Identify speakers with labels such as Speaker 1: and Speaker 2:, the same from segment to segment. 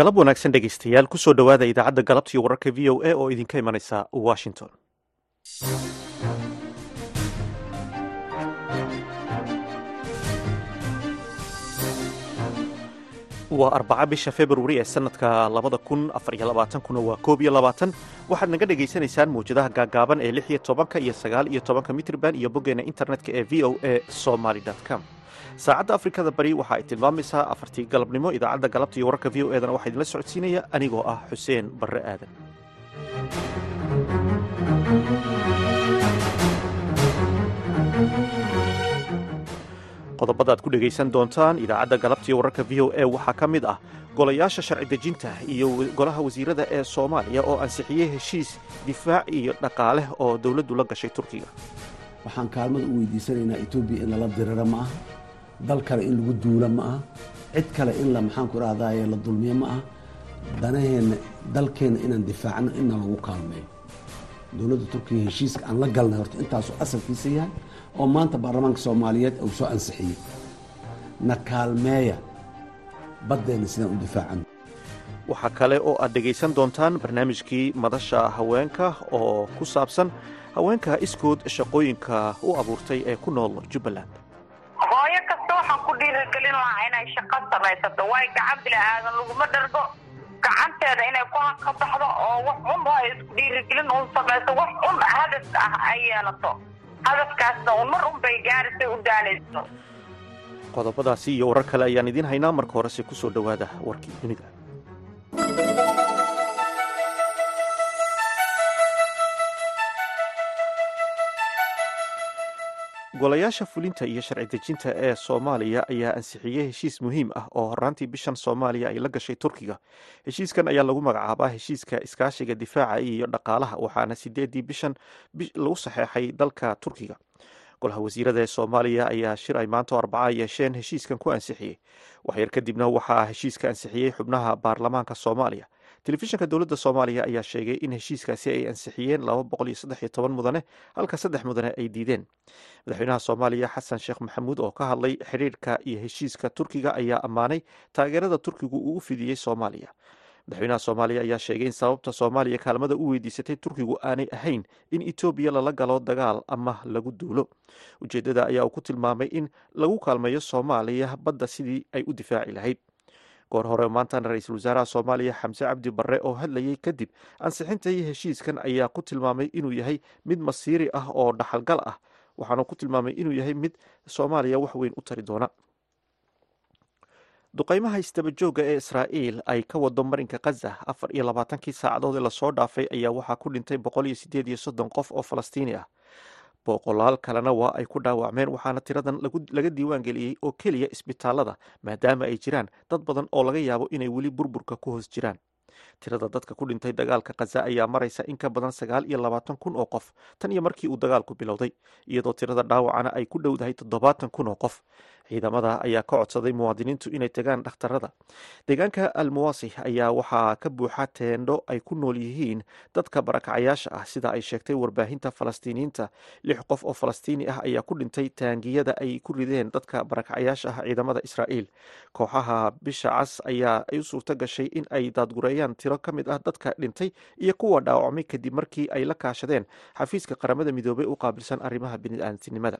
Speaker 1: galab wanaagsan dhegaystayaal ku soo dhowaada idaacadda galabtiiyo wararka v o a oo idinka imanaysa washington. Waa arbaca bisha februari ee sanadka labada kun afar iyo labaatankuna waa koob iyo labaatan. Waxaad naga dhagaysanaysaan mawjadaha gaagaaban ee lix iyo tobanka iyo sagaal iyo tobanka mitrban iyo boggeena internetka ee v o a somaly com saacadda afrikada bari waxa ay tilmaamaysaa afartii galabnimo idaacadda galabta iyo wararka v o edana waxaa idinla socodsiinaya anigoo ah xuseen barre aadan. Qodobada ad ku dhegaysan doontaan idaacadda galabtiiyo wararka v o a waxaa ka mid ah golayaasha sharci dejinta iyo golaha wasiirada ee soomaaliya oo ansixiyey heshiis difaac iyo dhaqaale oo dowladdu la gashay turkiga.
Speaker 2: Waxaan kaalmada u weydiisanaynaa etoobiya in lala diriro ma aha dal kale in lagu duula ma aha cid kale in la maxaanku irahdaye la dulmiyo ma aha danaheenna dalkeenna inaan difaacno inna lagu kaalmeeyo. Dowladda turkiga heshiiska aan la galnay horta intaasuu asalkiisa yahay oo maanta baarlamaanka soomaaliyeed uu soo ansixiyey na kaalmeeya baddeenna sidaan u difaacano
Speaker 1: waxaa kale oo aad dhegaysan doontaan barnaamijkii madasha haweenka oo ku saabsan haweenka iskood shaqooyinka u abuurtay ee ku nool jubbaland
Speaker 3: hooyo kasta waxaan ku dhiirigelin lahaa inay shaqo samaysato. Waayo gacan bila'aadan laguma dhargo gacanteeda inay ku haka baxdo oo wax un ay isku dhiirigelin uun samayso wax un hadaf ah ay yeelato. Hadafkaasna uun mar un bay gaarisay u daanayso
Speaker 1: qodobadaasi iyo warar kale ayaan idiin haynaa. Marka horese ku soo dhowaada warkii dunida golayaasha fulinta iyo sharci dejinta ee soomaaliya ayaa ansixiyey heshiis muhiim ah oo horaantii bishan soomaaliya ay la gashay turkiga. Heshiiskan ayaa lagu magacaabaa heshiiska iskaashiga difaaca iyo dhaqaalaha waxaana sideedii bishan lagu saxeexay dalka turkiga. Golaha wasiirada ee soomaaliya ayaa shir ay maanto arbaca yeesheen heshiiskan ku ansixiyey waxyar kadibna waxaa heshiiska ansixiyey xubnaha baarlamaanka soomaaliya telefishinka dowladda soomaaliya ayaa sheegay in heshiiskaasi ay ansixiyeen laba boqol iyo saddex iyo toban mudane halka saddex mudane ay diideen. Madaxweynaha soomaaliya xasan sheekh maxamuud oo ka hadlay xidhiirka iyo heshiiska turkiga ayaa ammaanay taageerada turkigu u fidiyey soomaaliya. Madaxweynaha soomaaliya ayaa sheegay in sababta soomaaliya kaalmada u weydiisatay turkigu aanay ahayn in etoobiya lala galo dagaal ama lagu duulo. Ujeeddada ayaa uu ku tilmaamay in lagu kaalmeeyo soomaaliya badda sidii ay u difaaci lahayd goor hore maantana ra'iisul wasaaraha soomaaliya xamse cabdi barre oo hadlayay kadib ansixintai heshiiskan ayaa ku tilmaamay inuu yahay mid masiiri ah oo dhaxalgal ah. Waxaanu ku tilmaamay inuu yahay mid soomaaliya wax weyn u tari doona. Duqaymaha istabajooga ee israa'iil ay ka wado marinka khaza afar iyo labaatankii saacadood ee la soo dhaafay ayaa waxaa ku dhintay boqol iyo sideed iyo soddon qof oo falastiini ah boqolaal kalena waa ay ku dhaawacmeen waxaana tiradan laga diiwaan geliyey oo keliya isbitaalada maadaama ay jiraan dad badan oo laga yaabo inay weli burburka ku hoos jiraan. Tirada dadka ku dhintay dagaalka khaza ayaa maraysa in ka badan sagaal iyo labaatan kun oo qof tan iyo markii uu dagaalku bilowday iyadoo tirada dhaawacana ay ku dhowdahay toddobaatan kun oo qof ciidamada ayaa ka codsaday muwaadiniintu inay tagaan dhakhtarada. Deegaanka almuwasi ayaa waxaa ka buuxa teendho ay ku nool yihiin dadka barakacayaasha ah sida ay sheegtay warbaahinta falastiiniyiinta lix qof oo falastiini ah ayaa ku dhintay taangiyada ay ku rideen dadka barakacayaasha ah ciidamada israa'iil. Kooxaha bisha cas ayaa ay u suurto gashay in ay daadgureeyaan tiro ka mid ah dadka dhintay iyo kuwa dhaawacmay kadib markii ay la kaashadeen xafiiska qaramada midoobay u qaabilsan arrimaha bini'aadamtinimada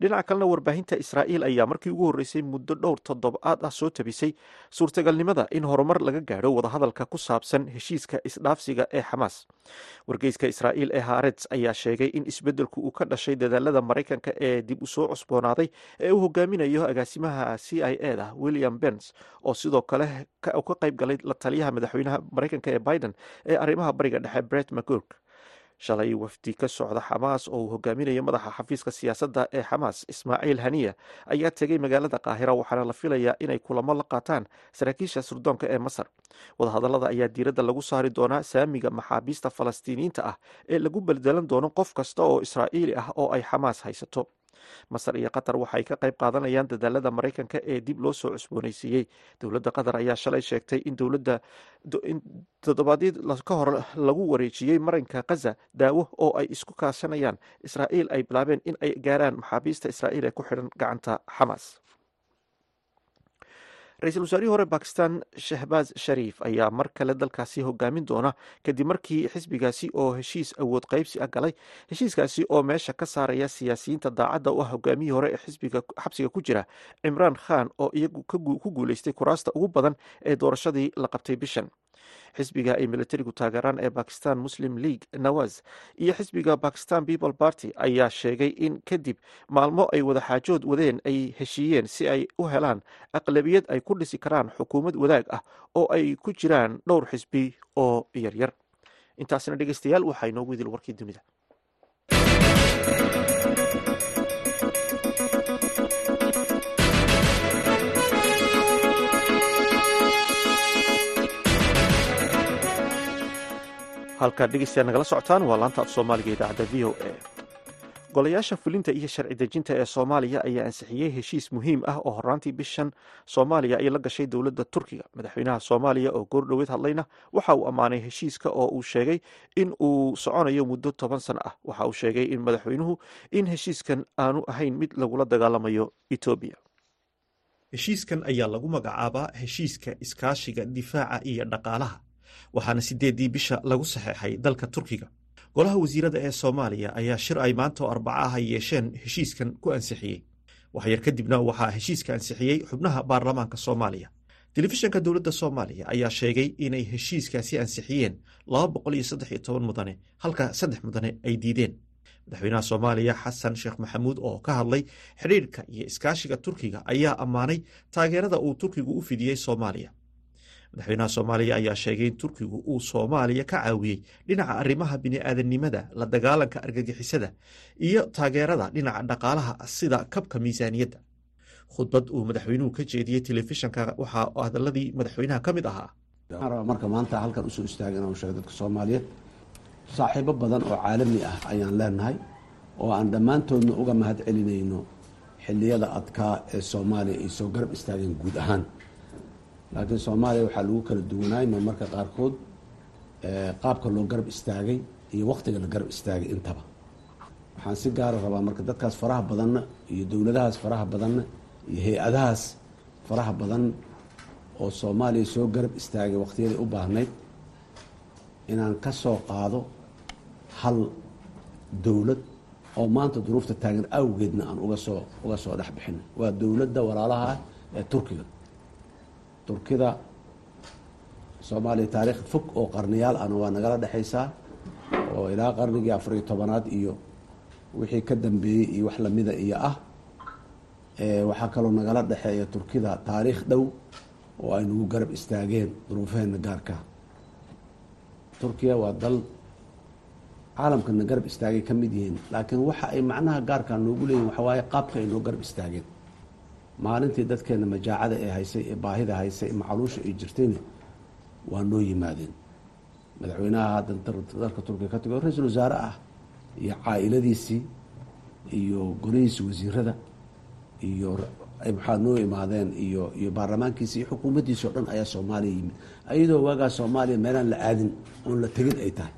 Speaker 1: dhinaca kalena warbaahinta israa'iil ayaa markii ugu horreysay muddo dhowr toddobaad ah soo tabisay suurtagalnimada in horumar laga gaadho wadahadalka ku saabsan heshiiska isdhaafsiga ee xamaas wargeyska israa'iil ee haarets ayaa sheegay in isbeddelku uu ka dhashay dadaalada maraykanka ee dib u soo cusboonaaday ee uu hogaaminayo agaasimaha c i e da william bens oo sidoo kale ka qayb galay la taliyaha madaxweynaha maraykanka ee biden ee arrimaha bariga dhexe bret mcgurk shalay wafdi ka socda xamaas oo uu hogaaminayo madaxa xafiiska siyaasadda ee xamaas ismaaciil haniya ayaa tegay magaalada qaahira waxaana la filayaa inay kulamo la qaataan saraakiisha surdoonka ee masar. Wadahadallada ayaa diiradda lagu saari doonaa saamiga maxaabiista falastiiniyiinta ah ee lagu beldelan doono qof kasta oo israa'iili ah oo ay xamaas haysato masar iyo qatar waxay ka qayb qaadanayaan dadaalada maraykanka ee dib loo soo cusboonaysiiyey dowladda qatar ayaa shalay sheegtay in dowladda toddobaadyad ka hor lagu wareejiyey marinka khaza daawo oo ay isku kaashanayaan israa'iil ay bilaabeen in ay gaaraan maxaabiista israa'iil ee ku xidhan gacanta xamaas ra'iisul wasaarihii hore bakistan shahbaaz shariif ayaa mar kale dalkaasi hogaamin doona kadib markii xisbigaasi oo heshiis awood qaybsi ah galay. Heshiiskaasi oo meesha ka saaraya siyaasiyiinta daacadda u ah hogaamiyihii hore ee xisbiga xabsiga ku jira cimraan khan oo iyagu ku guuleystay kuraasta ugu badan ee doorashadii la qabtay bishan xisbiga ay militarigu taageeraan ee bakistan muslim league nawaz iyo xisbiga bakistan people party ayaa sheegay in kadib maalmo ay wadaxaajood wadeen ay heshiiyeen si ay u helaan aqlabiyad ay ku dhisi karaan xukuumad wadaag ah oo ay ku jiraan dhowr xisbi oo yaryar. Intaasina dhegeystayaal waxaa inoogu idil warkii dunida halkaad dhegeystayaal nagala socotaan waa laanta af soomaaliga idaacadda v o a. Golayaasha fulinta iyo sharci dejinta ee soomaaliya ayaa ansixiyey heshiis muhiim ah oo horaantii bishan soomaaliya ay la gashay dowladda turkiga. Madaxweynaha soomaaliya oo goordhoweed hadlayna waxa uu ammaanay heshiiska oo uu sheegay in uu soconayo muddo toban sano ah. Waxa uu sheegay in madaxweynuhu in heshiiskan aanu ahayn mid lagula dagaalamayo etoobiya heshiiskan ayaa lagu magacaabaa heshiiska iskaashiga difaaca iyo dhaqaalaha waxaana sideedii bisha lagu saxeexay dalka turkiga. Golaha wasiirada ee soomaaliya ayaa shir ay maanta oo arbaca ah yeesheen heshiiskan ku ansixiyey. Waxyar kadibna waxaa heshiiska ansixiyey xubnaha baarlamaanka soomaaliya. Telefishanka dowladda soomaaliya ayaa sheegay inay heshiiskaasi ansixiyeen mudane halka saddex mudane ay diideen. Madaxweynaha soomaaliya xasan sheekh maxamuud oo ka hadlay xidhiirka iyo iskaashiga turkiga ayaa ammaanay taageerada uu turkigu u fidiyey soomaaliya madaxweynaha soomaaliya ayaa sheegay in turkigu uu soomaaliya ka caawiyey dhinaca arrimaha bini'aadanimada la dagaalanka argagixisada iyo taageerada dhinaca dhaqaalaha sida kabka miisaaniyadda. Khudbad uu madaxweynuhu ka jeediyey telefishanka waxaa hadaladii madaxweynaha ka mid ahaa.
Speaker 2: Marka maanta halkan u soo istaagay inaan sheego dadka soomaaliyeed saaxiibo badan oo caalami ah ayaan leenahay oo aan dhammaantoodna uga mahad celinayno xilliyada adkaa ee soomaaliya ay soo garab istaageen guud ahaan laakiin soomaaliya waxaa lagu kala duwanaay marmarka qaarkood qaabka loo garab istaagay iyo waktiga la garab istaagay intaba. Waxaan si gaara rabaa marka dadkaas faraha badanna iyo dowladahaas faraha badanna iyo hay'adahaas faraha badan oo soomaaliya soo garab istaagay waktiyaday u baahnayd inaan ka soo qaado hal dowlad oo maanta duruufta taagan awgeedna aan uga soo uga soo dhex bixin waa dowladda walaalaha ah ee turkiga turkida soomaaliya taariikh fog oo qarniyaal ahna waa nagala dhexaysaa oo ilaa qarnigii afariyo tobanaad iyo wixii ka dambeeyey iyo wax lamida iyo ah waxaa kaloo nagala dhexeeya turkida taariikh dhow oo ay nagu garab istaageen duruufaheena gaarka. Turkiya waa dal caalamkana garab istaagay ka mid yihiin laakiin waxa ay macnaha gaarkaa noogu leeyihiin waxawaaye qaabka ay noo garab istaageen maalintii dadkeena majaacada ee haysay ee baahida haysay macaluusha ay jirtayna waa noo yimaadeen. Madaxweynaha hadda dalka turkiya ka tago ra'iisul wasaare ah iyo caa-iladiisii iyo golihiisi wasiirada iyo maxaa noo imaadeen iyo iyo baarlamaankiisi iyo xukuumaddiisi o dhan ayaa soomaaliya yimid. Ayadoo waagaa soomaaliya meelaan la aadin oon la tegin ay tahay.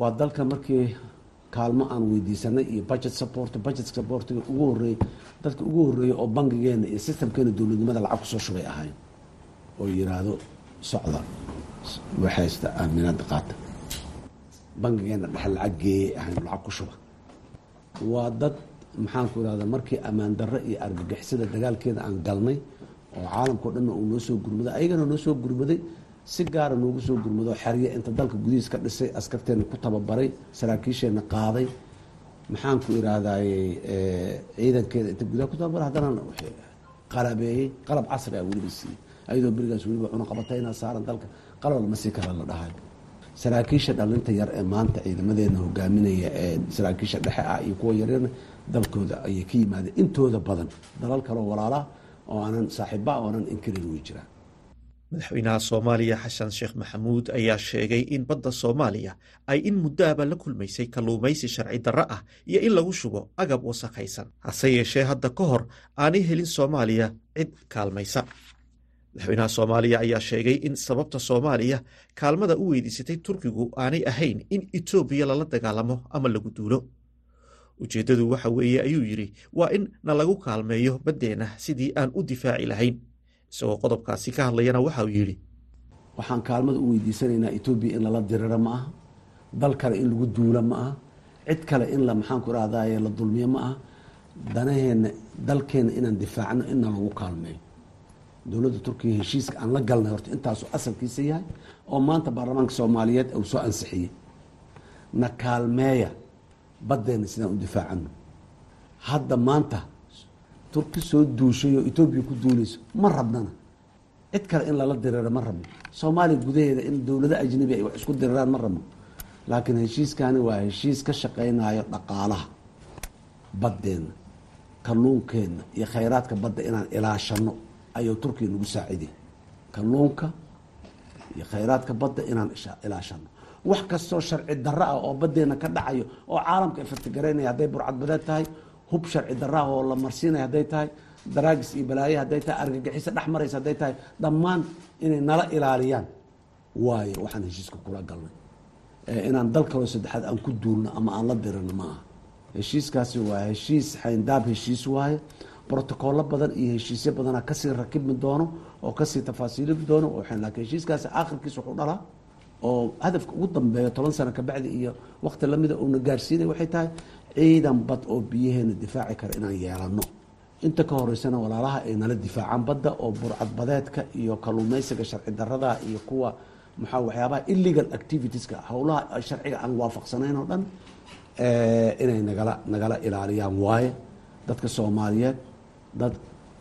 Speaker 2: Waa dalka markii kaalmo aan weydiisanay iyo budget support budget supportiga ugu horeeyey dadka ugu horeeyey oo bangigeena iyo systemkeena dowladnimada lacag ku soo shubay ahayn oo yiraahdo socda. Waxaysta aaminaada qaata bangigeena dhexe lacag geeyey ahayn lacag ku shuba. Waa dad maxaanku irahda markii ammaan darro iyo argagixisada dagaalkeeda aan galnay oo caalamkao dhanna uu noo soo gurmaday ayagana noo soo gurmaday si gaara noogu soo gurmado xerye inta dalka gudihiis ka dhisay askarteena ku tababaray saraakiisheena qaaday. Maxaanku irahdaye ciidankeeda inta gudaha ku tababaray? Haddana qalabeeyey qalab casri ah weliba siiyey. Ayadoo berigaas weliba cunaqabatayna saaran dalka. Qalab kara la dhahay. Saraakiisha dhalinta yar ee maanta ciidamadeena hogaaminaya ee saraakiisha dhexe ah iyo kuwa yaryarna dalkooda ayay ka yimaadeen intooda badan. Dalal kaleo walaalaa oo aanan saaxiiba oonan inkarin way jiraan
Speaker 1: madaxweynaha soomaaliya xasan sheekh maxamuud ayaa sheegay in badda soomaaliya ay in muddoaba la kulmaysay kalluumaysi sharci darro ah iyo in lagu shubo agab wasakhaysan. Hase yeeshee hadda ka hor aanay helin soomaaliya cid kaalmaysa. Madaxweynaha soomaaliya ayaa sheegay in sababta soomaaliya kaalmada u weydiisatay turkigu aanay ahayn in etoobiya lala dagaalamo ama lagu duulo. Ujeeddadu waxa weeye ayuu yidhi waa in na lagu kaalmeeyo baddeenna sidii aan u difaaci lahayn isagoo qodobkaasi ka hadlayana waxa uu yidhi
Speaker 2: waxaan kaalmada u weydiisanaynaa etoobiya in lala diriro ma aha dal kale in lagu duula ma aha cid kale in la maxaanku irahdaye la dulmiyo ma aha danaheenna dalkeenna inaan difaacno inna lagu kaalmeeyo. Dowladda turkiya heshiiska aan la galnay horta intaasuu asalkiisa yahay oo maanta baarlamaanka soomaaliyeed uu soo ansixiyey. Na kaalmeeya baddeenna sidaan u difaacano hadda maanta turki soo duushay oo etoobiya ku duulayso ma rabnana. Cid kale in lala diriro ma rabno. Soomaaliya gudaheeda in dowlado ajnabi ay wax isku diriraan ma rabno. Laakiin heshiiskani waa heshiis ka shaqaynayo dhaqaalaha baddeenna kalluunkeenna iyo khayraadka badda inaan ilaashano ayuu turkiya nagu saaciday kalluunka iyo khayraadka badda inaan ilaashano wax kastoo sharci darro ah oo baddeenna ka dhacayo oo caalamka ifirtigaraynaya hadday burcadbadeed tahay hub sharci darro ah oo la marsiinaya hadday tahay daraagis iyo balaaye hadday tahay argagixiso dhex maraysa hadday tahay dhammaan inay nala ilaaliyaan. Waayo waxaan heshiiska kula galnay. Inaan dal kaloo saddexaad aan ku duulno ama aan la dirino ma aha. Heshiiskaasi waa heshiis xayndaab heshiis waaye brotocollo badan iyo heshiisyo badanaa ka sii rakibmi doono oo ka sii tafaasiilimi doono laakiin heshiiskaasi aakhirkiis wuxuu dhalaa oo hadafka ugu dambeeya toban sano kabacdi iyo wakti lamida uuna gaarsiinay waxay tahay ciidan bad oo biyaheena difaaci kara inaan yeelano inta ka horeysana walaalaha ay nala difaacaan badda oo burcadbadeedka iyo kalluumeysiga sharci darada iyo kuwa maxaa waxyaabaha illegal activitieska howlaha sharciga aan waafaqsanayn oo dhan inay nagala nagala ilaaliyaan. Waaye dadka soomaaliyeed dad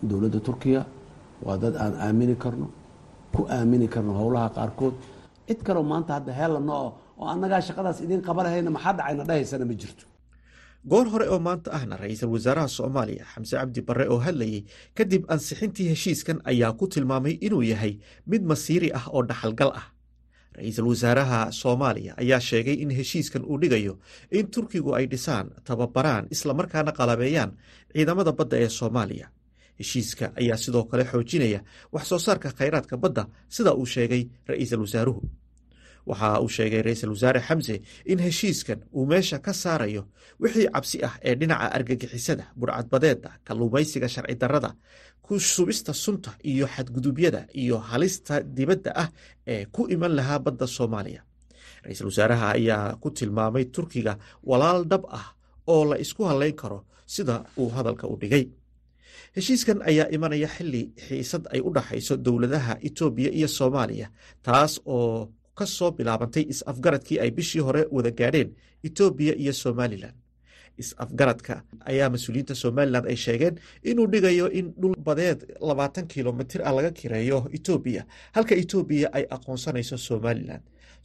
Speaker 2: dowladda turkiya waa dad aan aamini karno ku aamini karno howlaha qaarkood. Cid kaleo maanta hadda heellano oo annagaa shaqadaas idiin qabanahayna maxaa dhacayna dhahaysana ma jirto
Speaker 1: goor hore oo maanta ahna ra'iisul wasaaraha soomaaliya xamse cabdi barre oo hadlayey kadib ansixintii heshiiskan ayaa ku tilmaamay inuu yahay mid masiiri ah oo dhaxalgal ah. Ra'iisul wasaaraha soomaaliya ayaa sheegay in heshiiskan uu dhigayo in turkigu ay dhisaan tababaraan islamarkaana qalabeeyaan ciidamada badda ee soomaaliya. Heshiiska ayaa sidoo kale xoojinaya wax soo saarka khayraadka badda sida uu sheegay ra'iisul wasaaruhu waxa uu sheegay ra'iisul wasaare xamse in heshiiskan uu meesha ka saarayo wixii cabsi ah ee dhinaca argagixisada burcadbadeeda kalluumaysiga sharci darrada ku subista sunta iyo xadgudubyada iyo halista dibadda ah ee ku iman lahaa badda soomaaliya. Ra'iisul wasaaraha ayaa ku tilmaamay turkiga walaal dhab ah oo la isku hadlayn karo sida uu hadalka u dhigay. Heshiiskan ayaa imanaya xili xiisad ay u dhaxayso dowladaha etoobiya iyo soomaaliya taas oo ka soo bilaabantay is-afgaradkii ay bishii hore wada gaadheen etoobiya iyo somalilan is-afgaradka ayaa mas'uuliyiinta somalilan ay sheegeen inuu dhigayo in dhul badeed labaatan kilomitir ah laga kireeyo etoobiya halka etoobiya ay aqoonsanayso somalilan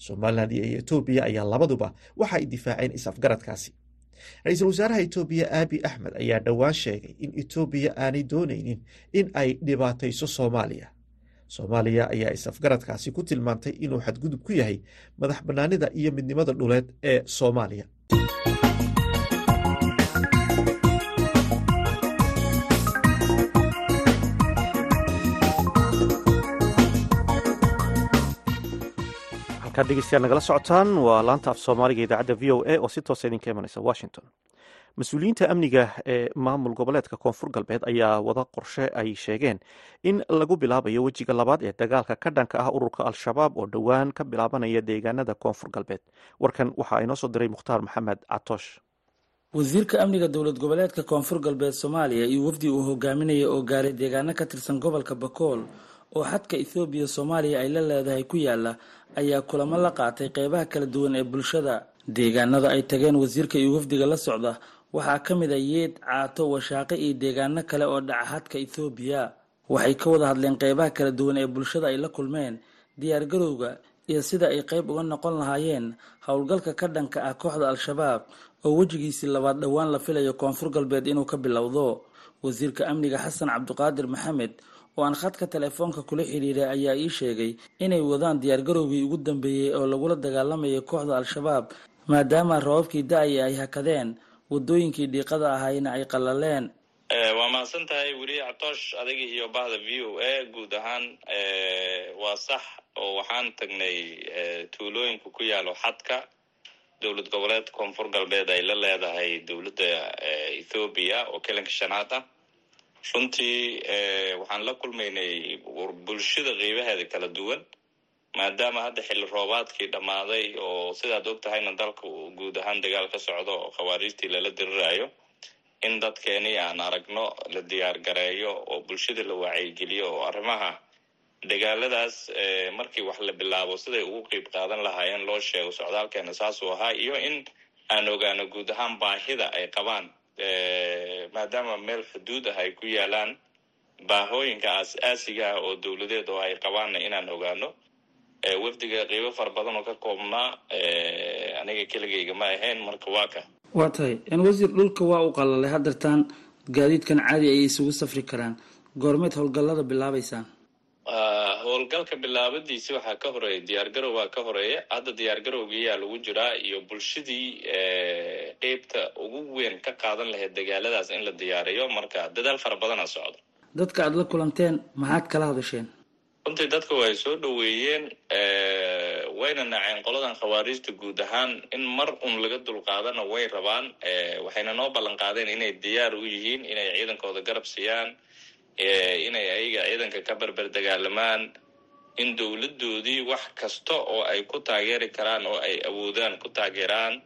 Speaker 1: somalilan iyo etoobiya ayaa labaduba waxa ay difaaceen is-afgaradkaasi. Ra'iisul wasaaraha etoobiya aabi axmed ayaa dhowaan sheegay in etoobiya aanay doonaynin in ay dhibaatayso soomaaliya soomaaliya ayaa is-afgaradkaasi ku tilmaantay inuu xadgudub ku yahay madax bannaanida iyo midnimada dhuleed ee soomaaliya. Halkaad dhegeystayaal nagala socotaan waa laanta af soomaaliga idaacadda v o a oo si toosa idinka imanaysa washington mas'uuliyiinta amniga ee maamul goboleedka koonfur galbeed ayaa wada qorshe ay sheegeen in lagu bilaabayo wejiga labaad ee dagaalka ka dhanka ah ururka al-shabaab oo dhowaan ka bilaabanaya deegaanada koonfur galbeed. Warkan waxaa inoo soo diray mukhtaar maxamed catoosh
Speaker 4: wasiirka amniga dowlad goboleedka koonfur galbeed soomaaliya iyo wafdi uu hogaaminaya oo gaaray deegaano ka tirsan gobolka bakool oo xadka ethoobiya soomaaliya ay la leedahay ku yaalla ayaa kulamo la qaatay qeybaha kala duwan ee bulshada. Deegaanada ay tageen wasiirka iyo wafdiga la socda waxaa ka mid a yeed caato washaaqe iyo deegaano kale oo dhaca xadka ethoobiya waxay ka wada hadleen qeybaha kala duwan ee bulshada ay la kulmeen diyaargarowga iyo sida ay qeyb uga noqon lahaayeen howlgalka ka dhanka ah kooxda al-shabaab oo wejigiisii labaad dhowaan la filayo koonfur galbeed inuu ka bilowdo. Wasiirka amniga xasan cabdiqaadir maxamed oo aan khadka telefoonka kula xidhiiray ayaa ii sheegay inay wadaan diyaargarowgii ugu dambeeyey oo lagula dagaalamayay kooxda al-shabaab maadaama rababkii da'ay ay hakadeen wadooyinkii dhiiqada ahayna ay qalaleen.
Speaker 5: Waa mahadsan tahay weli catoosh adiga iyo bahda v o a guud ahaan waa sax oo waxaan tagnay tuulooyinka ku yaalo xadka dowlad goboleedka koonfur galbeed ay la leedahay dowladda ethoobiya oo kelinka shanaad ah runtii waxaan la kulmaynay bulshada qeybaheeda kala duwan maadaama hadda xilli roobaadkii dhammaaday oo sidaad og tahayna dalka uu guud ahaan dagaal ka socdo oo khawaariijtii lala diriraayo in dadkeeni aan aragno la diyaar gareeyo oo bulshada la wacyigeliyo oo arrimaha dagaaladaas markii wax la bilaabo siday ugu qeyb qaadan lahaayeen loo sheego socdaalkeena saasuu ahaa iyo in aan ogaano guud ahaan baahida ay qabaan maadaama meel xuduud ah ay ku yaalaan baahooyinka aas-aasiga ah oo dowladeed oo ay qabaanna inaan ogaano wafdiga qeybo fara badan oo ka koobnaa aniga keligayga ma ahayn marka waa ka.
Speaker 4: Waa tahay. Wasiir dhulka waa u qalalay haddeertaan gaadiidkan caadi ayay isugu safri karaan. Goormeed howlgallada bilaabaysaan
Speaker 5: howlgalka bilaabadiisi waxaa ka horreeya diyaargarow waa ka horreeya. Hadda diyaargarowgiyaa lagu jiraa iyo bulshadii qeybta ugu weyn ka qaadan lahayd dagaaladaas in la diyaariyo marka dadaal fara badana socdo.
Speaker 4: Dadka aada la kulanteen maxaad kala hadasheen
Speaker 5: runtii dadka way soo dhoweeyeen wayna naceen qoladan khawaariijta guud ahaan. In mar un laga dulqaadana way rabaan waxayna noo ballan qaadeen inay diyaar u yihiin inay ciidankooda garab siiyaan inay ayaga ciidanka ka berber dagaalamaan. In dowladoodii wax kasta oo ay ku taageeri karaan oo ay awoodaan ku taageeraan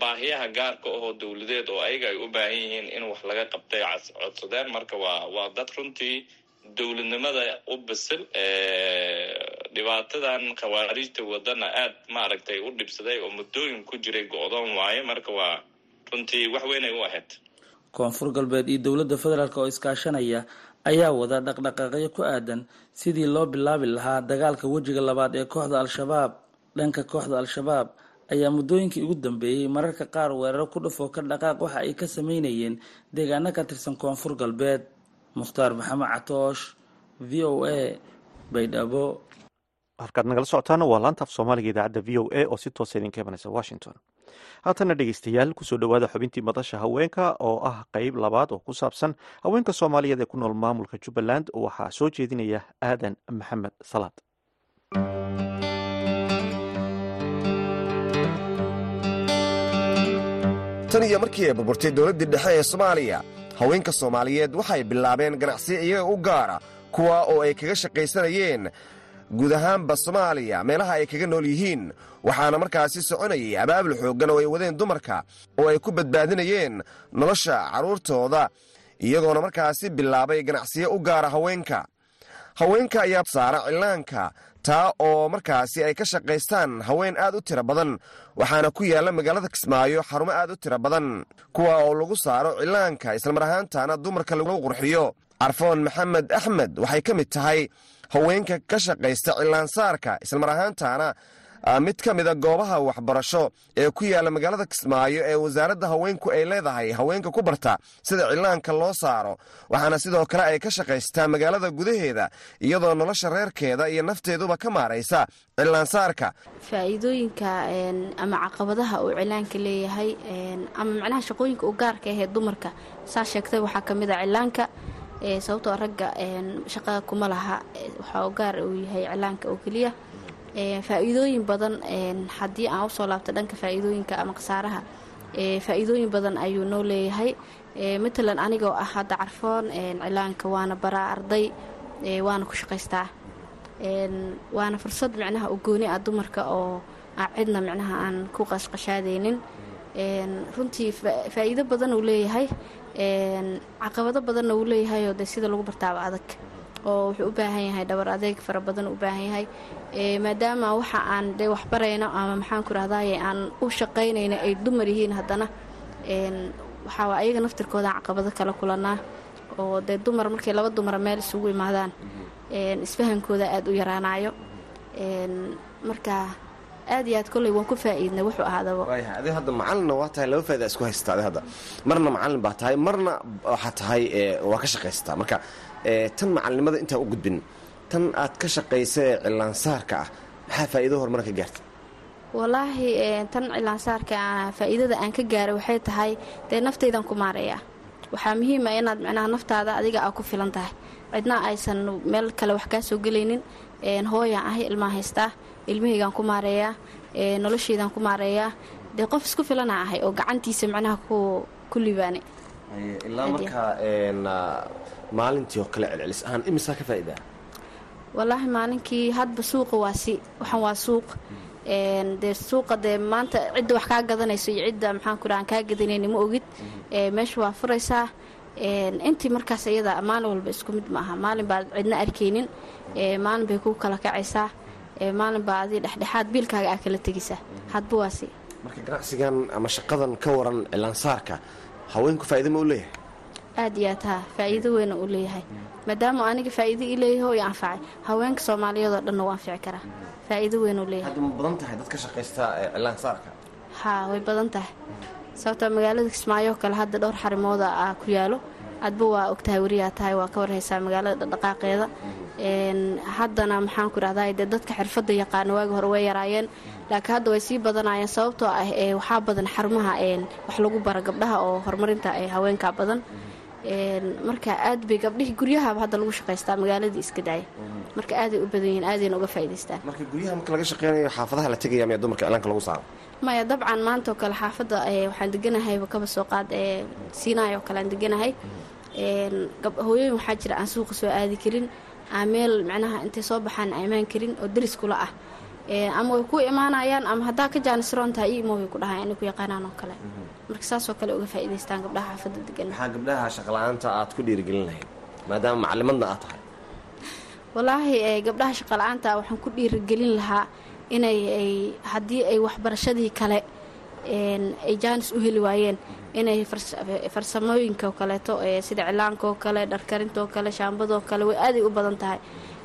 Speaker 5: baahiyaha gaarka ahoo dowladeed oo ayaga ay u baahan yihiin in wax laga qabtay codsadeen marka waa waa dad runtii dowladnimada u bisil dhibaatadan khawaariijta wadana aad maaragtay u dhibsaday oo muddooyin ku jiray go-doon waaye marka waa runtii wax weynay u ahayd.
Speaker 4: Koonfur galbeed iyo dowladda federaalk oo iskaashanaya ayaa wada dhaqdhaqaaqyo ku aadan sidii loo bilaabi lahaa dagaalka wejiga labaad ee kooxda al-shabaab. Dhanka kooxda al-shabaab ayaa muddooyinkii ugu dambeeyey mararka qaar weeraro ku dhufoo ka dhaqaaq waxa ay ka sameynayeen deegaano ka tirsan koonfur galbeed mukhtaar maxamed catoosh v o a baydhabo
Speaker 1: halkaad nagala socotaana waa laanta af soomaaliga idaacadda v o a oo si toosa idinka imanaysa washington. Haatana dhegeystayaal ku soo dhowaada xubintii madasha haweenka oo ah qeyb labaad oo ku saabsan haweenka soomaaliyeed ee ku nool maamulka jubbaland waxaa soo jeedinaya aadan maxamed salaad.
Speaker 6: Tan iyo markii ay burburtay dowladdii dhexe ee soomaaliya haweenka soomaaliyeed waxay bilaabeen ganacsiyo iyaga u gaara kuwa oo ay kaga shaqaysanayeen guud ahaanba soomaaliya meelaha ay kaga nool yihiin. Waxaana markaasi soconayay abaabul xooggan oo ay wadeen dumarka oo ay ku badbaadinayeen nolosha carruurtooda iyagoona markaasi bilaabay ganacsiyo u gaara haweenka. Haweenka ayaa saara cillaanka taa oo markaasi ay ka shaqaystaan haween aad u tiro badan waxaana ku yaalla magaalada kismaayo xarumo aad u tiro badan kuwa oo lagu saaro cillaanka islamar ahaantaana dumarka lagu qurxiyo. Carfoon maxamed axmed waxay ka mid tahay haweenka ka shaqaysta cillaansaarka islamar ahaantaana mid ka mida goobaha waxbarasho ee ku yaalla magaalada kismaayo ee wasaaradda haweenku ay leedahay haweenka ku barta sida cillaanka loo saaro waxaana sidoo kale ay ka shaqaystaa magaalada gudaheeda iyadoo nolosha reerkeeda iyo nafteeduba ka maaraysa cillaansaarka
Speaker 7: faa-iidooyinka ama caqabadaha uu cilaanka leeyahay ama macnaha shaqooyinka u gaarka ahee dumarka saa sheegtay waxaa ka mid a cilaanka sababtoo ragga shaqada kuma laha waxaa u uu yahay cilaanka oo keliya faa-iidooyin badan haddii aan u soo laabta dhanka faa-iidooyinka ama khasaaraha faa-iidooyin badan ayuu noo leeyahay. Matalan anigoo ah hadda carfoon cilaanka waana baraa arday waana ku shaqaystaa. Waana fursad micnaha u gooni ah dumarka oo cidna micnaha aan ku qashqashaadeynin runtii faa-iido badan uu leeyahay. Caqabado badanna uu leeyahayoo de sida lagu bartaaba adag oo wuxuu u baahan yahay dhabar adeeg fara badan u baahan yahay. Maadaama waxa aan de waxbarayno ama maxaanku rahdaye aan u shaqaynayno ay dumar yihiin haddana waxaa ayaga naftirkooda caqabado kala kulanaa oo dee dumar markay laba dumara meel isugu imaadaan isfahankooda aada u yaraanayo marka aad iyo aad kolley waan ku faa-iidnay wuxuu ahaadaba.
Speaker 6: Adi hadda macalina waa tahay laba faida isku haysta adi hadda. Marna macalin baa tahay marna waxaa tahay waa ka shaqaysataa. Marka tan macalinimada intaan u gudbin tan aad ka shaqaysa ee cilaansaarka ah maxaa faa'iido horumar ka gaartay
Speaker 7: wallaahi tan cilaansaarka faa-iidada aan ka gaaray waxay tahay dee naftaydan ku maareeya waxaa muhiima inaad micnaha naftaada adiga aa ku filan tahay. Cidna aysan meel kale wax kaa soo gelaynin hooyaan ahay ilmaa haystaa ilmahaygaan ku maareeyaa noloshaydaan ku maareeyaa dee qof isku filana ahay oo gacantiisa micnaha ku libaanay
Speaker 6: ilaa markaa maalintii oo kale celcelis ahaan imisaa ka faa'idaa
Speaker 7: wallaahi maalinkii hadba suuqa waa si waxaan waa suuq. Dee suuqa dee maanta cidda wax kaa gadanayso iyo cidda maxaan ku dhaha aan kaa gadanayni ma ogid. Meesha waa furaysaa. Intii markaas iyada maalin walba isku mid ma aha. Maalin baad cidna arkaynin. Maalin bay kuu kala kacaysaa. Maalin baa adii dhexdhexaad biilkaaga aa kala tegaysaa hadba waa si.
Speaker 6: Marka ganacsigan ama shaqadan ka waran cilaansaarka haweenku faa'iida ma u leeyahay?
Speaker 7: Aad iyo aad haa faa'iido weyna uu leeyahay. Maadaama aniga faa'iido ii leeyahay oo i anfacay haweenka soomaaliyeed oo dhanna u anfici karaa faa'iido weyn uu leeyahay.
Speaker 6: Ma badan tahay dadka shaqaysta cilaansaarka
Speaker 7: haa way badan tahay. Sababtoo magaalada kismaayo oo kale hadda dhowr xarimooda aa ku yaalo. Adba waa ogtahay weriyaa tahay waa ka warhaysaa magaalada dhaqdhaqaaqeeda haddana maxaan ku idhahdaa dee dadka xirfadda yaqaana waagi hore way yaraayeen. Laakiin hadda way sii badanayeen sababtoo ah waxaa badan xarumaha wax lagu bara gabdhaha oo horumarinta haweenka badan. Marka aad bay gabdhihii guryahaaba hadda lagu shaqaystaa magaaladii iska daaya marka aaday u badan yihiin aadayna uga faa'idaystaan
Speaker 6: marka guryaha marka laga shaqeynayo xaafadaha la tegaya miya dumarka cilaanka lagu saaro?
Speaker 7: Maya dabcan maanta oo kale xaafadda waxaan deganahayba kaba soo qaad ee siinaay oo kale aan deganahay. Hooyooyin waxaa jira aan suuqa soo aadi karin aan meel macnaha intay soo baxaan imaan karin oo deris kula ah. Ama way ku imaanayaan ama haddaa ka jaanisroon tahay io imo way ku dhahay inay ku yaqaanaan oo kale. Marka saasoo kale uga faa'idaystaan gabdhaha xaafadda degan
Speaker 6: maxaa gabdhaha shaqala-aanta aad ku dhiirigelin lahayd maadaama macalimadna aad tahay.
Speaker 7: Wallaahi gabdhaha shaqala-aanta waxaan ku dhiirigelin lahaa inay ay haddii ay waxbarashadii kale ay jaanis u heli waayeen inay farsamooyinka oo kaleeto sida cilaanka oo kale dharkarinta oo kale shaambadoo kale way aaday u badan tahay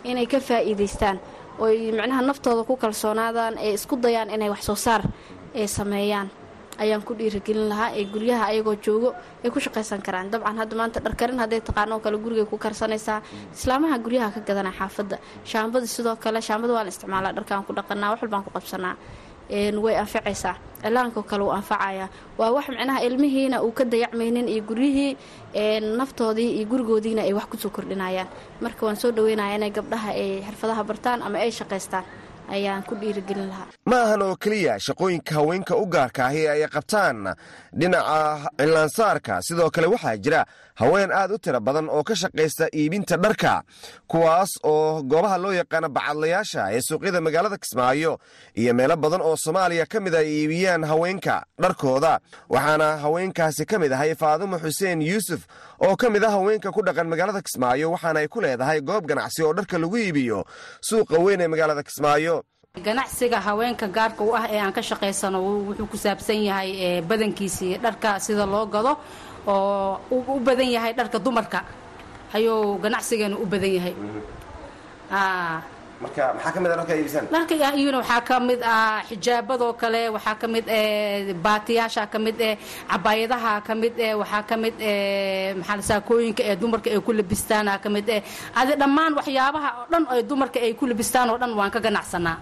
Speaker 7: inay ka faa'iidaystaan. Oy macnaha naftooda ku kalsoonaadaan ee isku dayaan inay wax soo saar ee sameeyaan. Ayaan ku dhiirigelin lahaa ee guryaha ayagoo joogo ay ku shaqaysan karaan. Dabcan hadda maanta dharkarin hadday taqaano kale gurigay ku karsanaysaa. Islaamaha guryaha ka gadana xaafadda. Shaambada sidoo kale shaambada waa la isticmaalaa dharkaan ku dhaqanaa wax walbaan ku qabsanaa way anfacaysaa cilaankaoo kale wuu anfacayaa waa wax micnaha ilmihiina uu ka dayacmaynin iyo guryihii naftoodii iyo gurigoodiina ay wax ku soo kordhinayaan. Marka waan soo dhaweynaya inay gabdhaha ay xirfadaha bartaan ama ay shaqaystaan ayaan ku dhiirigelin lahaa.
Speaker 6: Ma ahan oo keliya shaqooyinka haweenka u gaarka ahi ay qabtaan dhinaca cilaansaarka sidoo kale waxaa jira haween aad u tiro badan oo ka shaqaysta iibinta dharka kuwaas oo goobaha loo yaqaano bacadlayaasha ee suuqyada magaalada kismaayo iyo meelo badan oo soomaaliya ka mid ay iibiyaan haweenka dharkooda. Waxaana haweenkaasi ka mid ahay faadumo xuseen yuusuf oo ka mid ah haweenka ku dhaqan magaalada kismaayo waxaana ay ku leedahay goob ganacsi oo dharka lagu iibiyo suuqa weyn ee magaalada kismaayo.
Speaker 8: Ganacsiga haweenka gaarka u ah ee aan ka shaqaysano wuxuu ku saabsan yahay badankiisii dharka sida loo gado oo u badan yahay dharka dumarka. Ayuu ganacsigeenu u badan yahay.
Speaker 6: Marka maxaa ka mid a dharka
Speaker 8: iyuna waxaa ka mid ah xijaabadoo kale waxaa ka mid eh baatiyaasha ka mid eh cabaayadaha ka mid eh waxaa ka mid eh maxaa saakooyinka ee dumarka ay ku labistaana ka mid eh adi dhammaan waxyaabaha oo dhan ay dumarka ay ku labistaan oo dhan waan ka ganacsanaa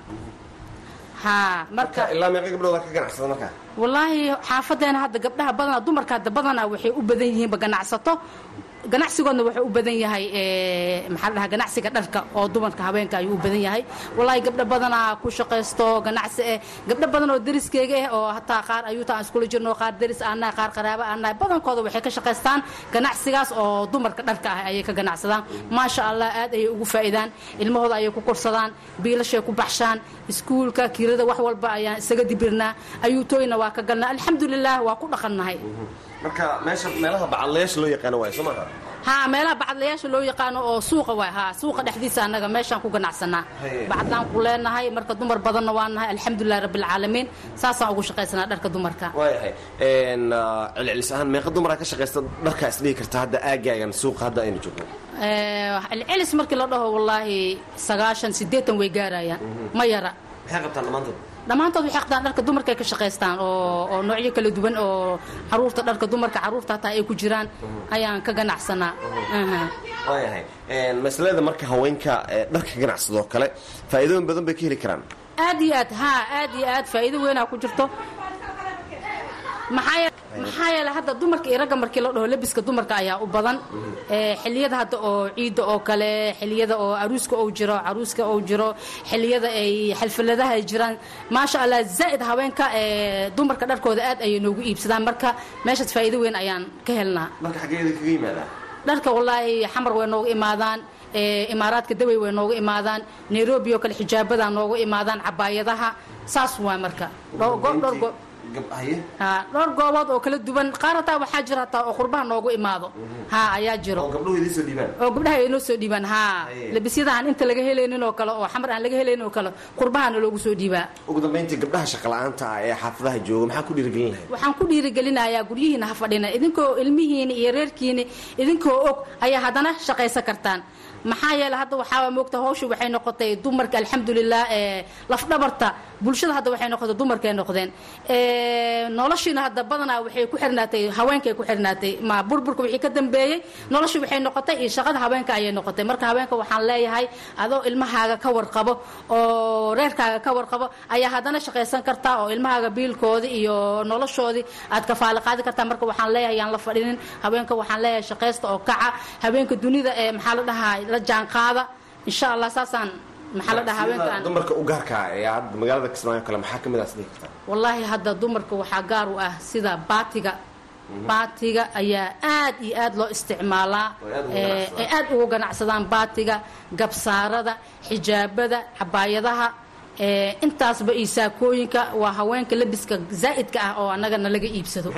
Speaker 8: ha marka
Speaker 6: ilaa meeqa gabdhooda ka ganacsada marka
Speaker 8: wallaahi xaafadeena hadda gabdhaha badanaa dumarka hadda badanaa waxay u badan yihiinba ganacsato ganacsigoodna wuxuu u badan yahay maxaa dhahaa ganacsiga dharka oo dumarka haweenka ayuu u badan yahay. Wallaahi gabdho badanaa ku shaqaysto ganacsi eh gabdho badan oo deriskeyga ah oo hataa qaar ayuuta aan iskula jirno qaar deris aan nahay qaar qaraabo aan nahay. Badankooda waxay ka shaqaystaan ganacsigaas oo dumarka dharka ah ayay ka ganacsadaan maasha allah aad ayay ugu faa'iidaan. Ilmahooda ayay ku korsadaan. Biilashay ku baxshaan. Iskuulka kirada wax walba ayaan isaga dibirnaa. Ayuutooyna waa ka galnaa. Alxamdulilah waa ku dhaqannahay
Speaker 6: marka meesha meelaha bacadlayaasha loo yaqaano waay soo maaha
Speaker 8: haa meelaha bacadlayaasha loo yaqaano oo suuqa waay haa suuqa dhexdiisa annaga meeshaan ku ganacsanaa. Bacadlaan ku leenahay marka dumar badanna waa nahay alxamdulilahi rabbilcaalamiin saasaan ugu shaqaysanaa dharka dumarka.
Speaker 6: Waayahay celcelis ahaan meeqa dumaraa ka shaqaysta dharkaa isdhihi karta hadda aagaagan suuqa hadda aynu joogno
Speaker 8: celcelis markii la dhaho wallaahi sagaashan siddeetan way gaarayaan. Ma yara.
Speaker 6: Maxay qabtaan dhammaantood
Speaker 8: dhammaantood waxay qabtaan dharka dumarka ay ka shaqaystaan oo noocyo kala duwan oo carruurta dharka dumarka carruurta hataa ay ku jiraan ayaan ka ganacsanaa
Speaker 6: waayahay masalada marka haweenka dharka ganacsadoo kale faa'iidooyin badan bay ka heli karaan.
Speaker 8: Aad iyo aad haa aad iyo aad faa'iido weynaa ku jirto. Maxaa maxaa yeele hadda dumarka iyo ragga markii la dhaho lebiska dumarka ayaa u badan. Ee, xilliyada hadda oo ciidda oo kale xilliyada oo aruuska ou jiro caruuska ou jiro xilliyada ay xalfaladaha ay jiraan. Maasha allah zaa'id haweenka ee, dumarka dharkooda aad ayay noogu iibsadaan. Marka meeshaas faa'iido weyn ayaan ka helnaa.
Speaker 6: Marka xaggeeda kaga yimaadaa
Speaker 8: dharka wallaahi xamar way nooga imaadaan ee, imaaraadka dawey way nooga imaadaan nairobi oo kale xijaabadaa nooga imaadaan cabaayadaha saas waa marka. Dhowr dhowr goobood oo kala duwan qaar hataa waxaa jira hataa oo qurbaha noogu imaado. Ha ayaa jiro.
Speaker 6: Oo
Speaker 8: gabdhaha ay noo soo dhiibaan ha. Labisyada aan inta laga helaynin oo kale oo xamar aan laga helaynin oo kale qurbahana loogu soo dhiibaa.
Speaker 6: Ugu dambayntii gabdhaha shaqala'aanta ah ee xaafadaha jooga maxaa ku dhiirigelin lahayd
Speaker 8: waxaan ku dhiirigelinayaa guryihiina ha fadhina. Idinkoo ilmihiini iyo reerkiini idinkoo og ayaa haddana shaqaysan kartaan maxaa yeele hadda waxaa moogta hawshu waxay noqotay dumarka alxamdulilah lafdhabarta bulshada hadda waxay noqotay dumarkay noqdeen. Ee, noloshiina hadda badanaa waxay ku xirnaatay haweenkay ku xirnaatay. Ma burburka wixii ka dambeeyey noloshu waxay noqotay iyo shaqada haweenka ayay noqotay. Marka haweenka waxaan leeyahay adoo ilmahaaga ka warqabo oo reerkaaga ka warqabo ayaa haddana shaqaysan kartaa oo ilmahaaga biilkoodii iyo noloshoodii aad kafaalo qaadi kartaa. Marka waxaan leeyahay yaan la fadhinin. Haweenka waxaan leeyahay shaqaysta oo kaca. Haweenka dunida ee maxaa la dhahaa la jaanqaada. Insha allah saasaan maxaa la dhahaa haweenka aan
Speaker 6: dumarka u gaarka ah ee hadda magaalada kismaayo kale maxaa ka mid ah isdhihi kartaa
Speaker 8: wallaahi hadda dumarka waxaa gaar u ah sida baatiga. Baatiga ayaa aad iyo aad loo isticmaalaa
Speaker 6: Oo aad ugu ganacsadaan.
Speaker 8: baatiga gabsaarada xijaabada cabaayadaha intaasba iyo saakooyinka waa haweenka labiska zaa'idka ah oo annaga nalaga iibsado.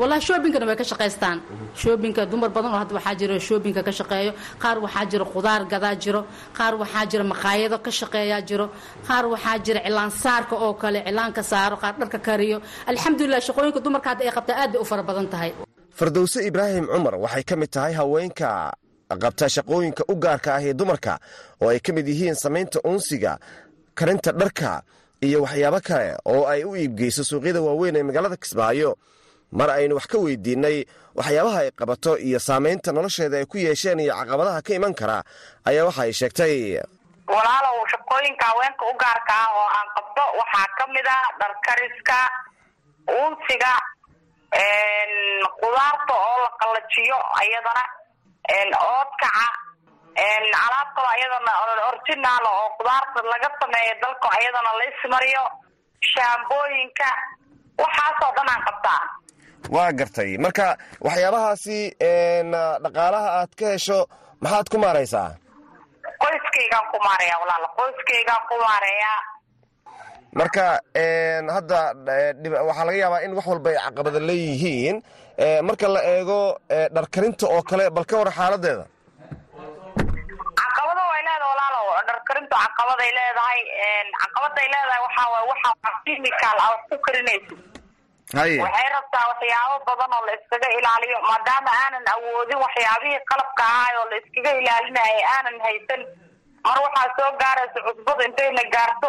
Speaker 8: Wallahi shoobinkana way ka shaqaystaan. Shoobinka dumar badan oo hadda waxaa jira shoobinka ka shaqeeyo qaar waxaa jira khudaar gadaa jiro qaar waxaa jira maqaayado ka shaqeeyaa jiro qaar waxaa jira cilaan saarka oo kale cilaanka saaro qaar dharka kariyo. Alxamdulilah shaqooyinka dumarka hadda ay qabtaa aad bay u fara badan tahay.
Speaker 6: Fardowse ibraahim cumar waxay ka mid tahay haweenka qabta shaqooyinka u gaarka ah ee dumarka oo ay ka mid yihiin samaynta uunsiga karinta dharka iyo waxyaabo kale oo ay u iibgeyso suuqyada waaweyn ee magaalada kismaayo. Mar aynu wax ka weydiinnay waxyaabaha ay qabato iyo saamaynta nolosheeda ay ku yeesheen iyo caqabadaha ka iman kara ayaa waxa ay sheegtay.
Speaker 3: Walaalow shaqooyinka haweenka u gaarka ah oo aan qabto waxaa ka mid ah dharkariska uunsiga qudaarta oo la qallajiyo ayadana oodkaca alaabtada ayadana originaal oo qudaarta laga sameeyo dalka ayadana la ismariyo. Shaambooyinka waxaasoo dhan aan qabtaa.
Speaker 6: Waa gartay. Marka waxyaabahaasi dhaqaalaha aad ka hesho maxaad ku maaraysaa?
Speaker 3: Qoyskaygaan ku maareeya walaal. Qoyskaygaan ku maareeyaa.
Speaker 6: Marka hadda waxaa laga yaabaa in wax walba ay caqabada leeyihiin marka la eego dharkarinta oo kale bal ka war xaaladeeda.
Speaker 3: Caqabado way leedahay walaalow dharkarintu caqabaday leedahay caqabaday leedahay waxaa waay waxa chemical a wax ku karinaysid
Speaker 6: haye
Speaker 3: waxay rabtaa waxyaabo badan oo la iskaga ilaaliyo maadaama aanan awoodin waxyaabihii qalabka ahaay oo la iskaga ilaalinaya aanan haysan. Mar waxaa soo gaaraysa cusbada intayna gaarto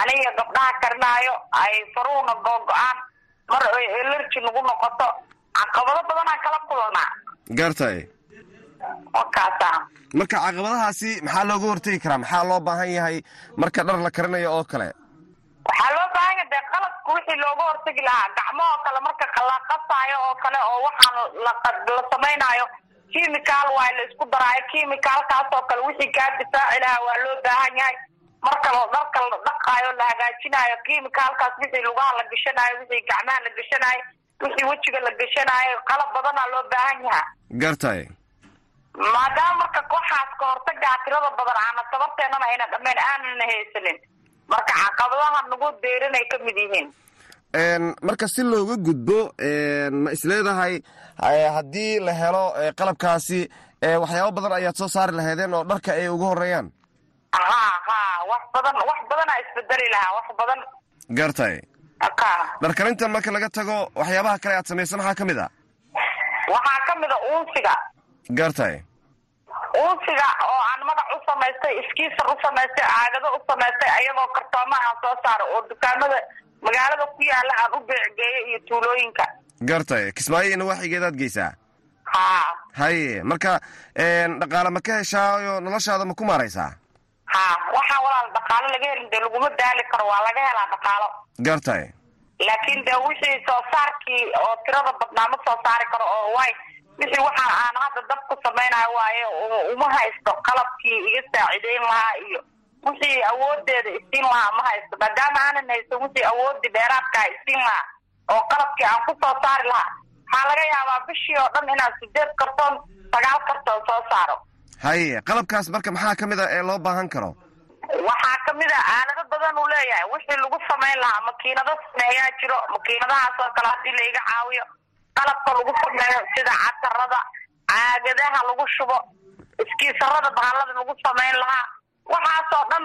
Speaker 3: aniga gabdhaha karinaayo ay faruhuna googo-aan mar ay elerji nagu noqoto caqabado badanaan kala kulanaa
Speaker 6: gaartay
Speaker 3: wakaasa
Speaker 6: marka caqabadahaasi maxaa looga hortegi karaa? Maxaa loo baahan yahay? Marka dhar la karinayo oo kale.
Speaker 3: Waxaa loo baahan yahay dee qalabka wixii looga hortegi lahaa. Gacmahoo kale marka la qasaayo oo kale oo waxaan la samaynaayo chemical waay la isku daraayo chemicalkaas oo kale wixii kaa difaaci lahaa waa loo baahan yahay. Marka dharka la dhaqaayo la hagaajinaayo chemicalkaas wixii lugaha la gashanaayo wixii gacmaha la gashanaayo wixii wejiga la gashanaayo qalab badanaa loo baahan yahaa
Speaker 6: gaartay
Speaker 3: maadaama marka waxaas ka hortagaa tirada badan aana tabarteenana ayna dhammayn aanana haysanin. Marka caqabadaha nagu deerinay ka mid yihiin.
Speaker 6: Marka si looga gudbo ma isleedahay haddii la helo qalabkaasi waxyaabo badan ayaad soo saari lahaydeen oo dharka ay ugu horeeyaan
Speaker 3: ha ha wax badan wax badanaa isbedeli lahaa. Wax badan.
Speaker 6: Gaartay
Speaker 3: ka
Speaker 6: dharkarinta marka laga tago waxyaabaha kale aad samaysan maxaa ka mid a
Speaker 3: waxaa ka mid a uunsiga.
Speaker 6: Gaartay
Speaker 3: uunsiga oo aan magac u samaystay iskiisar u samaystay caagado u samaystay ayagoo kartoomaha aan soo saaro oo dukaamada magaalada ku yaalla aan u beecgeeyo iyo tuulooyinka.
Speaker 6: Gaartay kismaayo ina waaxigeedaad geysaa?
Speaker 3: Ha
Speaker 6: haye marka dhaqaale ma ka heshaayo noloshaada ma ku maaraysaa?
Speaker 3: Ha waxaa walaal dhaqaalo laga helin dee laguma daali karo waa laga helaa dhaqaalo
Speaker 6: gaartay
Speaker 3: laakiin de wixii soo saarkii oo tirada badnaa ma soo saari karo oo way wixii waxa aan hadda dab ku samaynayo waaye uma haysto qalabkii iga saacideyn lahaa iyo wixii awoodeeda isiin lahaa ma haysto. Maadaama aanan haysto wixii awoodii dheeraadkaa isiin lahaa oo qalabkii aan ku soo saari lahaa waxaa laga yaabaa bishii oo dhan inaan sideed kartoon sagaal kartoon soo saaro.
Speaker 6: Haye qalabkaas marka maxaa ka mid a ee loo baahan karo
Speaker 3: waxaa ka mid a aalado badan uu leeyahay. Wixii lagu samayn lahaa makiinado sameeyaa jiro makiinadahaas oo kale haddii laiga caawiyo. Qalabka lagu sameeyo sida catarada caagadaha lagu shubo iskiisarada bahalada lagu samayn lahaa. Waxaasoo dhan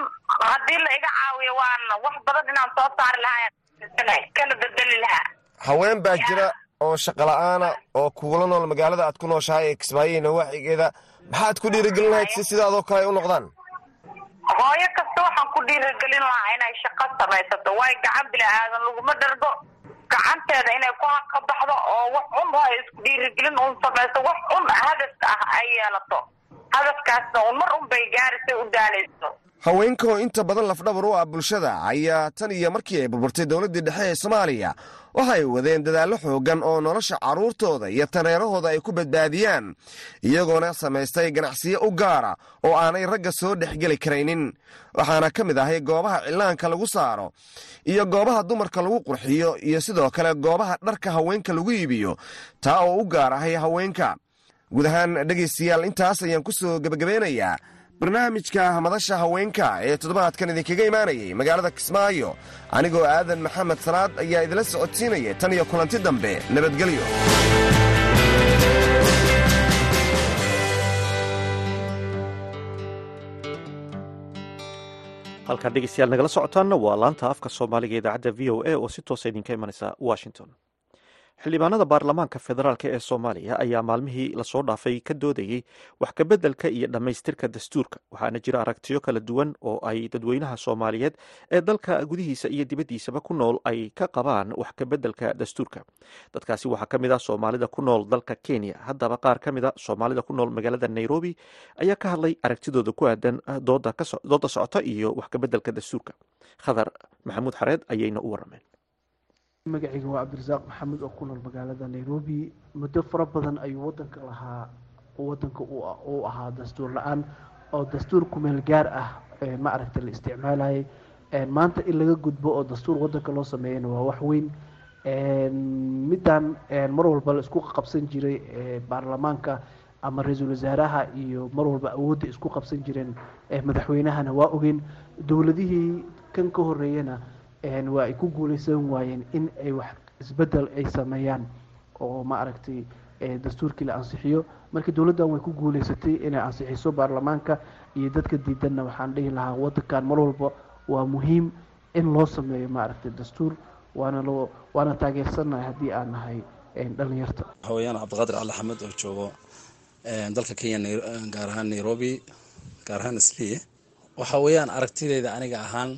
Speaker 3: haddii la iga caawiyo waan wax badan inaan soo saari lahaa kala bedeli lahaa.
Speaker 6: Haween baa jira oo shaqola'aana oo kugula nool magaalada aad ku nooshahay ee kismaayihi nawaaxigeeda maxaad ku dhiirigelin lahayd si sidaadoo kale ay u noqdaan
Speaker 3: hooyo kasta waxaan ku dhiirigelin lahaa inay shaqo samaysato. Waayo gacan bini aadan laguma dhargo gacanteeda inay ku haqabaxdo oo wax un ay isku dhiirigelin un samayso. Wax un hadaf ah ay yeelato. Hadafkaasna un mar un bay gaarisay u daalayso.
Speaker 6: Haweenka oo inta badan lafdhabar u ah bulshada ayaa tan iyo markii ay burburtay dowladdii dhexe ee soomaaliya waxay wadeen dadaallo xooggan oo nolosha carruurtooda iyo tareerahooda ay ku badbaadiyaan iyagoona samaystay ganacsiyo u gaara oo aanay ragga soo dhexgeli karaynin. Waxaana ka mid ahay goobaha cillaanka lagu saaro iyo goobaha dumarka lagu qurxiyo iyo sidoo kale goobaha dharka haweenka lagu iibiyo taa oo u gaar ahay haweenka. Guud ahaan dhegaystayaal intaas ayaan ku soo gebagabeynayaa barnaamijka madasha haweenka ee toddobaadkan idinkaga imaanayay magaalada kismaayo. Anigoo aadan maxamed salaad ayaa idinla socodsiinaya tan iyo kulanti dambe. Nabadgelyo.
Speaker 1: Halkaan dhegeystayaal nagala socotaanna waa laanta afka soomaaliga idaacadda v o a oo si toosa idinka imanaysa washington xildhibaanada baarlamaanka federaalk ee soomaaliya ayaa maalmihii la soo dhaafay ka doodayey wax kabeddelka iyo dhammaystirka dastuurka waxaana jira aragtiyo kala duwan oo ay dadweynaha soomaaliyeed ee dalka gudihiisa iyo dibaddiisaba ku nool ay ka qabaan wax kabeddelka dastuurka. Dadkaasi waxaa ka mid ah soomaalida ku nool dalka kenya haddaba qaar ka mid a soomaalida ku nool magaalada nairobi ayaa ka hadlay aragtidooda ku aadan dooda socota iyo wax kabeddelka dastuurka. Khadar maxamuud xareed ayayna u warameen
Speaker 9: magacayga waa cabdirasaaq maxamed oo ku nool magaalada nairobi. Muddo fara badan ayuu wadanka lahaa wadanka uu ahaa dastuur la'aan oo dastuur kumeel gaar ah ma aragta la isticmaalayay maanta in laga gudbo oo dastuur wadanka loo sameeyana waa wax weyn. Middan mar walba la isku qabsan jiray baarlamaanka ama ra'iisul wasaaraha iyo mar walba awoodda isku qabsan jireen madaxweynahana waa ogeyn. Dowladihii kan ka horeeyana waa ay ku guuleysan waayeen in ay wax isbeddel ay sameeyaan oo ma aragtay dastuurkii la ansixiyo. Marka dowladdan way ku guuleysatay inay ansixiso baarlamaanka iyo dadka diidanna waxaan dhihi lahaa wadankan mar walba waa muhiim in loo sameeyo ma aragtay dastuur waana loo waana taageersannahay haddii aan nahay dhalinyarta
Speaker 10: hawayaan cabdiqaadir cali axmed oo joogo dalka kenya gaar ahaan nairobi gaar ahaan isliye waxa weeyaan aragtideyda aniga ahaan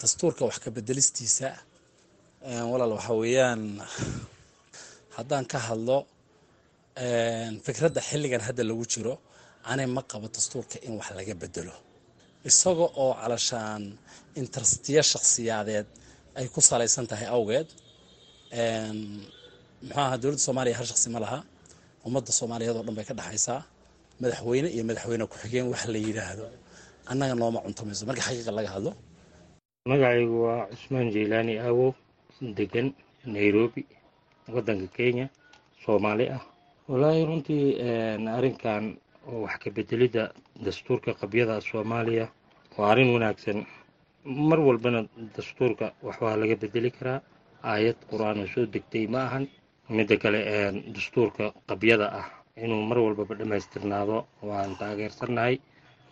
Speaker 10: dastuurka wax ka bedelistiisa walaal waxa weeyaan haddaan ka hadlo fikradda xilligan hadda lagu jiro anay ma qabo dastuurka in wax laga bedelo. Isaga oo calashaan interestiya shakhsiyaadeed ay ku salaysan tahay awgeed muxuu aha dowladda soomaaliya hal shaksi ma laha ummadda soomaaliyeed oo dhan bay ka dhexaysaa madaxweyne iyo madaxweyne ku-xigeen wax la yidhaahdo annaga nooma cuntamayso marka xaqiiqa laga hadlo
Speaker 11: magacaygu waa cusmaan jeylaani aawow degan nairobi waddanka kenya soomaali ah wallaahi runtii arrinkan oo wax ka bedelidda dastuurka qabyada soomaaliya waa arrin wanaagsan. Mar walbana dastuurka waxbaa laga bedeli karaa. Aayad qur'aan oo soo degtay ma ahan midda kale dastuurka qabyada ah. Inuu mar walbaba dhammaystirnaado waan taageersannahay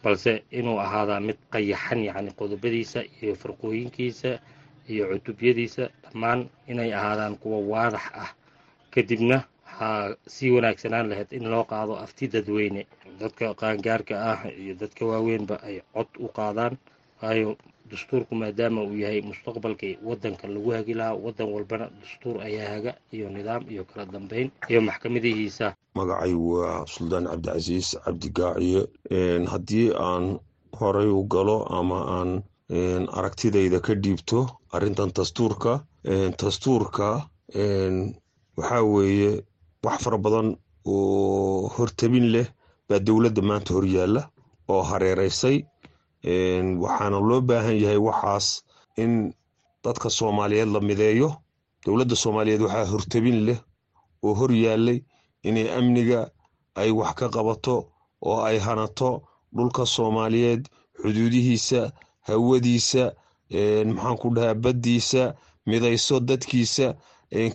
Speaker 11: balse inuu ahaadaa mid qayaxan yacni qodobadiisa iyo farqooyinkiisa iyo cutubyadiisa dhammaan inay ahaadaan kuwa waadax ah. Kadibna waxaa sii wanaagsanaan lahayd in loo qaado afti dadweyne. Dadka qaangaarka ah iyo dadka waaweynba ay cod u qaadaan waayo dastuurku maadaama uu yahay mustaqbalkii waddanka lagu hagi lahaa waddan walbana dastuur ayaa haga iyo nidaam iyo kala dambeyn iyo maxkamadihiisa
Speaker 12: magacaygu waa suldaan cabdicasiis cabdi gaaciye haddii aan horay u galo ama aan aragtidayda ka dhiibto arrintan dastuurka dastuurka waxaa weeye wax fara badan oo hortabin leh baa dowladda maanta horyaalla oo hareeraysay waxaana loo baahan yahay waxaas in dadka soomaaliyeed la mideeyo. Dowladda soomaaliyeed waxaa hortabin leh oo hor yaallay inay amniga ay wax ka qabato oo ay hanato dhulka soomaaliyeed xuduudihiisa hawadiisa maxaan ku dhahaa baddiisa midayso dadkiisa.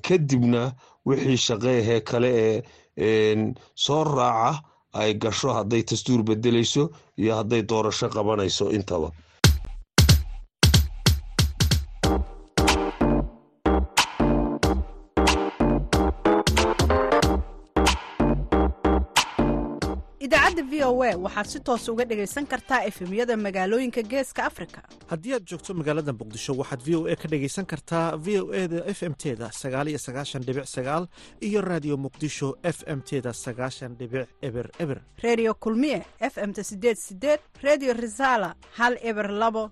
Speaker 12: Kadibna wixii shaqeehee kale ee soo raaca ay gasho hadday dastuur bedelayso iyo hadday doorasho qabanayso intaba
Speaker 13: idaacadda v o a waxaad si toos uga dhegaysan kartaa efemyada magaalooyinka geeska afrika.
Speaker 1: Haddii aad joogto magaalada muqdisho waxaad v o a ka dhegaysan kartaa v o e da f m teda sagaaliyo sagaashan dhibic sagaal iyo raadiyo muqdisho f m teda sagaashan dhibic eber eber.
Speaker 13: Reediyo kulmiye f m-ta sideed sideed reediyo risaala hal eber labo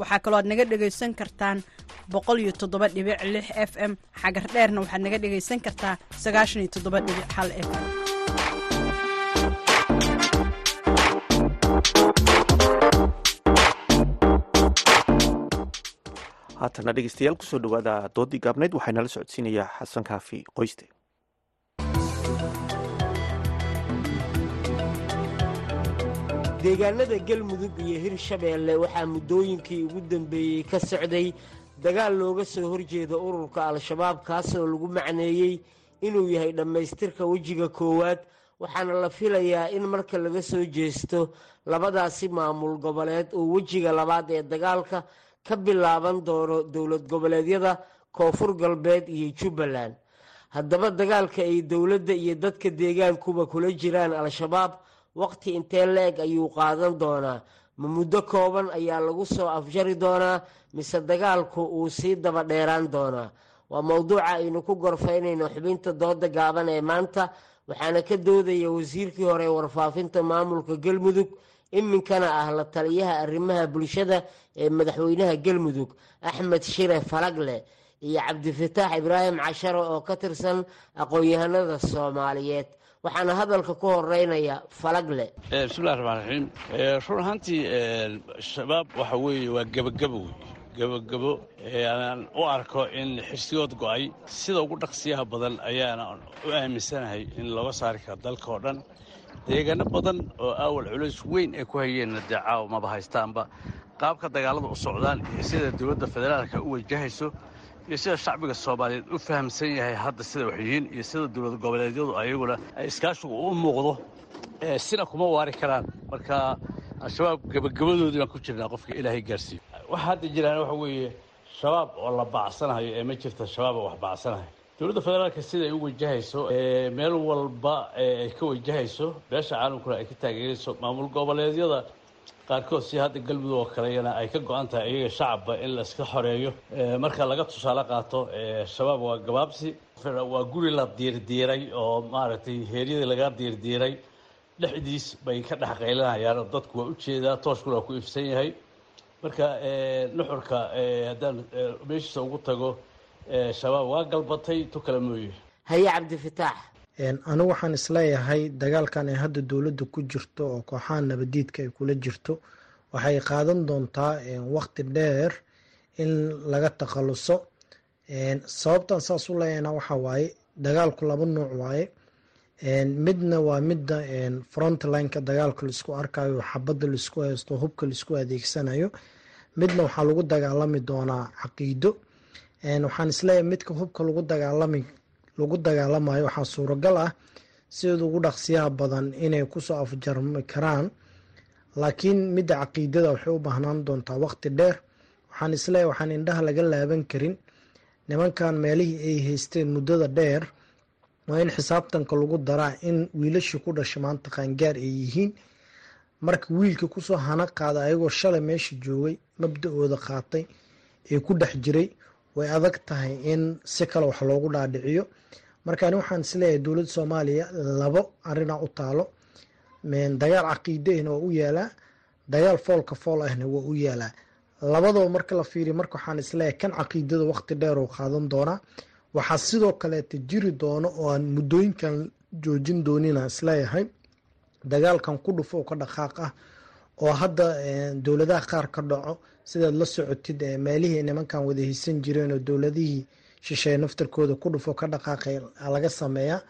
Speaker 13: waxaa kaloo aad naga dhegaysan kartaan f m. Xagar dheerna waxaad naga dhegaysan kartaa f m.
Speaker 1: Haatana dhegeystayaal ku soo dhawaada doodii gaabneyd waxaynala socodsiinayaa xasan kaafi qoyste
Speaker 14: deegaanada galmudug iyo hirshabeelle waxaa muddooyinkii ugu dambeeyey ka socday dagaal looga soo horjeeda ururka al-shabaab kaasoo lagu macneeyey inuu yahay dhammaystirka wejiga koowaad. Waxaana la filayaa in marka laga soo jeesto labadaasi maamul goboleed uu wejiga labaad ee dagaalka ka bilaaban doono dowlad goboleedyada koonfur galbeed iyo jubbaland. Haddaba dagaalka ay dowladda iyo dadka deegaankuba kula jiraan al-shabaab waqti intee la-eg ayuu qaadan doonaa. Ma muddo kooban ayaa lagu soo afjari doonaa mise dagaalku uu sii daba dheeraan doonaa? Waa mowduuca aynu ku gorfaynayno xubinta dooda gaaban ee maanta waxaana ka doodaya wasiirkii hore warfaafinta maamulka galmudug iminkana ah la taliyaha arrimaha bulshada ee madaxweynaha galmudug axmed shire falagle iyo cabdifataax ibraahim cashare oo ka tirsan aqoon-yahanada soomaaliyeed waxaana hadalka ku horeynaya falagle.
Speaker 15: Bismillahi raxmaan raxiim run ahaantii shabaab waxa weeye waa gebagabo wey gebagabo aan u arko in xirsigood go'ay sida ugu dhaqsiyaha badan ayaana u aaminsanahay in looga saari karo dalka oo dhan. Deegaano badan oo awal culays weyn ay ku hayeenna dee caawa maba haystaanba qaabka dagaalada u socdaan iyo sida dowladda federaalka u wajahayso iyo sida shacbiga soomaaliyeed u fahamsan yahay hadda sida waxyihiin iyo sida dowlad goboleedyadu ayaguna ay iskaashigu u muuqdo sina kuma waari karaan. Marka al-shabaab gebagabadoodii baan ku jirnaa qofka ilaahay gaarsiiyo. Waxa hadda jiraan waxa weeye shabaab oo la bacsanayo ee ma jirta shabaab oo wax bacsanayo dowladda federaalka sida ay u wajahayso meel walba ay ka wajahayso beesha caalamkuna ay ka taageerayso maamul goboleedyada qaarkood si hadda galmudug oo kaleyana ay ka go-an tahay iyaga shacabba in la iska xoreeyo. Marka laga tusaale qaato shabaab waa gabaabsi. Waa guri la diirdiiray oo maaragtay heeryadii laga diirdiiray. Dhexdiis bay ka dhex qaylinayaan dadku waa u jeedaa tooshkuna waa ku ifsan yahay. Marka nuxurka haddaan meeshiisa ugu tago shabaab waa galbatay tu kale mooye.
Speaker 14: Haye cabdifataax
Speaker 16: anigu waxaan is leeyahay dagaalkan ay hadda dowladda ku jirto oo kooxaha nabadiidka ay kula jirto. Waxay qaadan doontaa waqti dheer in laga takhaluso. Sababtan saas u leeyahna waxaa waaye dagaalku laba nuuc waaye. Midna waa midda frontlineka dagaalka la isku arkayo xabadda la isku haysto hubka la isku adeegsanayo. Midna waxaa lagu dagaalami doonaa caqiido. Waxaan is leeyahay midka hubka lagu dagaalami lagu dagaalamayo. Waxaa suuragal ah sideeda ugu dhaqsiyaha badan inay ku soo afjarmi karaan laakiin midda caqiidada waxay u baahnaan doontaa waqti dheer. Waxaan is leeyahay waxaan indhaha laga laaban karin. Nimankan meelihii ay haysteen muddada dheer waa in xisaabtanka lagu daraa in wiilashii ku dhasha maanta qaangaar ay yihiin. Marka wiilka ku soo hana qaada ayagoo shalay meesha joogay mabda-ooda qaatay ee ku dhex jiray way adag tahay in si kale wax loogu dhaadhiciyo. Marka ani waxaan is leeyahay dowladda soomaaliya labo arina u taalo. Dagaal caqiidahna waa u yaalaa dagaal foolka fool ahna waa u yaalaa labadaba marka la fiiriyo marka waxaan is leeyahay kan caqiidada waqti dheer qaadan doonaa. Waxaa sidoo kaleeta jiri doono oo aan muddooyinkan joojin doonina is leeyahay dagaalkan ku dhufo ka dhaqaaq ah oo hadda dowladaha qaar ka dhaco sidaad la socotid meelihii nimankan wada haysan jireen oo dowladihii shisheeye naftarkooda ku dhufo ka dhaqaaqay laga sameeyaa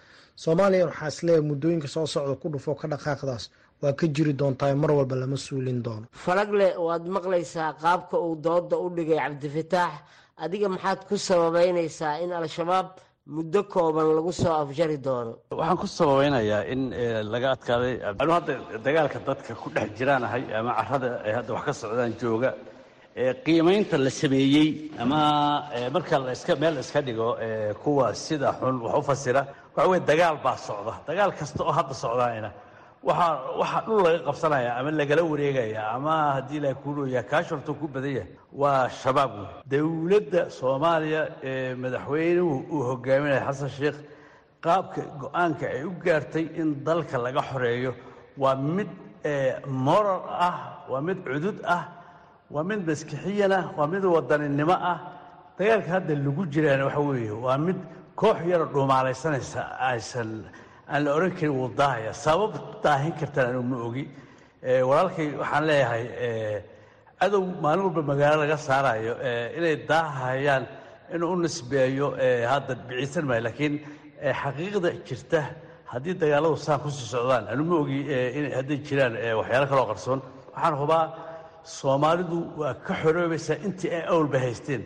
Speaker 16: soomaaliya waxaa is leeyahay muddooyinka soo socda ku dhufo ka dhaqaaqdaas. Waa ka jiri doontaa mar walba lama suulin doono.
Speaker 14: Falagle waad maqlaysaa qaabka uu dooda u dhigay cabdifataax adiga maxaad ku sababeynaysaa in al-shabaab muddo kooban lagu soo afjari doono.
Speaker 15: Waxaan ku sababeynayaa in laga adkaaday hadda dagaalka dadka ku dhex jiraanahay ama carada ay hadda wax ka socdaan jooga qiimaynta la sameeyey ama marka laska meel iska dhigo kuwa sida xun wax u fasira waxa weye dagaal baa socda. Dagaal kasta oo hadda socdaana waxaa waxaa dhul laga qabsanaya ama lagala wareegaya ama haddii la kuulooya kaashurta ku badan yahay waa shabaab wey dowladda soomaaliya ee madaxweynuhu uu hogaaminaya xasan sheekh qaabka go'aanka ay u gaartay in dalka laga xoreeyo waa mid moral ah waa mid cudud ah waa mid maskixiyan ah waa mid wadaninimo ah. Dagaalka hadda lagu jiraan waxa weeye waa mid koox yaro dhuumaalaysanaysa aysan aan la oran karin wuu daahaya sabab daahin kartaan anu ogi. Walaalkay waxaan leeyahay cadow maalin walba magaalo laga saarayo inay daahayaan inuu u nisbeeyo hadda biciisan maayo. Laakiin xaqiiqda jirta haddii dagaaladu saan ku sii socdaan anu ogi hadday jiraan waxyaalo kaloo qarsoon. Waxaan hubaa soomaalidu waa ka xoroobaysaa intii ay awalba haysteen.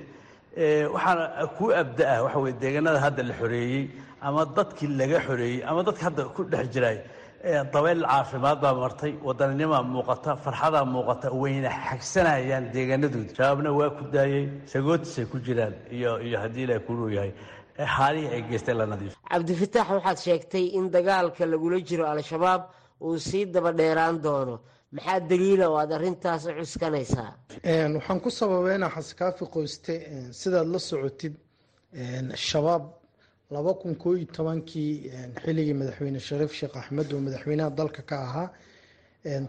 Speaker 15: Waxaana kuu abda-ah waxa weye deegaanada hadda la xoreeyey ama dadkii laga xoreeyey ama dadka hadda ku dhex jiraay dabayl caafimaad baa martay wadaninima muuqata farxadaa muuqata wayna xagsanayaan deegaanadooda. Shabaabna waa ku daayey sagootisay ku jiraan iyo iyo haddii ilaah kuluu yahay haalihii ay geysteen la nadiif.
Speaker 14: Cabdifataax waxaad sheegtay in dagaalka lagula jiro al-shabaab uu sii daba dheeraan doono maxaa daliila oo aad arrintaas u cuskanaysaa?
Speaker 16: Waxaan ku sababeynaa xasekaafi qoyste sidaad la socotid shabaab laba kun koo iyo tobankii xilligii madaxweyne shariif sheekh axmed oo madaxweynaha dalka ka ahaa.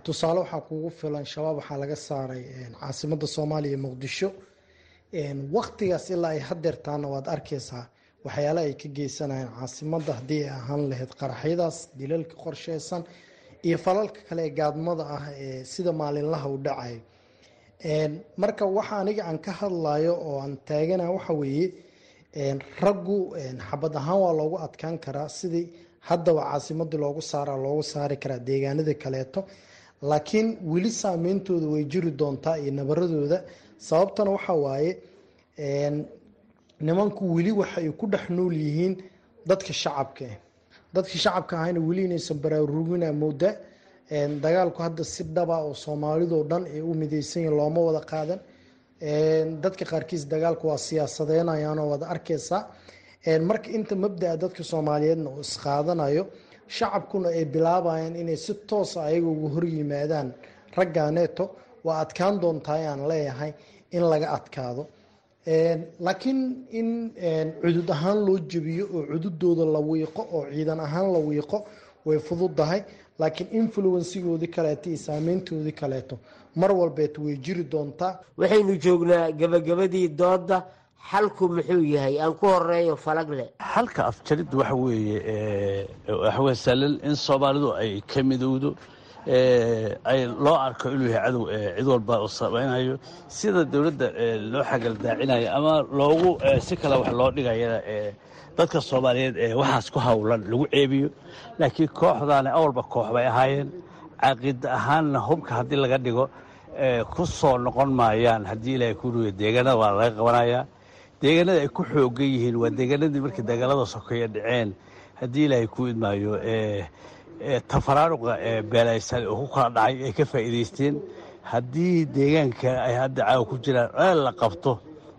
Speaker 16: Tusaale waxaa kugu filan shabaab waxaa laga saaray caasimadda soomaaliya muqdisho. Waktigaas ilaa ay hadeertaana waad arkeysaa waxyaala ay ka geysanayeen caasimadda haddii ay ahaan lahayd qaraxyadaas dilalka qorsheysan iyo falalka kale ee gaadmada ah ee sida maalinlaha u dhacayo marka waxa aniga aan ka hadlayo oo aan taagana waxa weeye raggu xabad ahaan waa loogu adkaan karaa sidii haddaba caasimadii loogu saara loogu saari karaa deegaanada kaleeto. Laakiin weli saameyntooda way jiri doontaa iyo nabaradooda. Sababtana waxa waaye nimanku weli waxa ay ku dhex nool yihiin dadka shacabka dadka shacabka ahayna weli inaysan baraarugina mooda dagaalku hadda si dhaba oo soomaalidoo dhan ay u mideysan yihiin looma wada qaadan. Dadka qaarkiis dagaalku waa siyaasadeynayaanoo wada arkeysaa marka inta mabdaa dadka soomaaliyeedna uu isqaadanayo shacabkuna ay bilaabayaan inay si toosa ayaga uga horyimaadaan raggaaneeto waa adkaan doontaa ayaan leeyahay in laga adkaado laakiin in cudud ahaan loo jebiyo oo cududooda la wiiqo oo ciidan ahaan la wiiqo way fududahay laakiin influensigoodii kaleeto iyo saameyntoodii kaleeto. Mar walbeet way jiri doontaa.
Speaker 14: Waxaynu joognaa gabagabadii dooda xalku muxuu yahay? Aan ku horeeyo falagle
Speaker 15: xalka afjaridda waxa weeye waxa weye salal in soomaalidu ay ka midowdo loo arko inuu yahay cadow cid walba oo samaynayo. Sida dowladda loo xagaldaacinayo ama loogu si kale wax loo dhigayana dadka soomaaliyeed ee waxaas ku howlan lagu ceebiyo. Laakiin kooxdaani awalba koox bay ahaayeen. Caqiida ahaanna hubka haddii laga dhigo ku soo noqon maayaan haddii ilaahay ku ruyo deegaanada waa laga qabanayaa deegaanada ay ku xoogan yihiin waa deegaanadii markii dagaalada sokeeye dhaceen. Haddii ilaahay ku idmaayo tafaraaruqa beelaysan oo ku kala dhacay ay ka faa'iidaysteen. Haddii deegaanka ay hadda caawa ku jiraan ceel la qabto.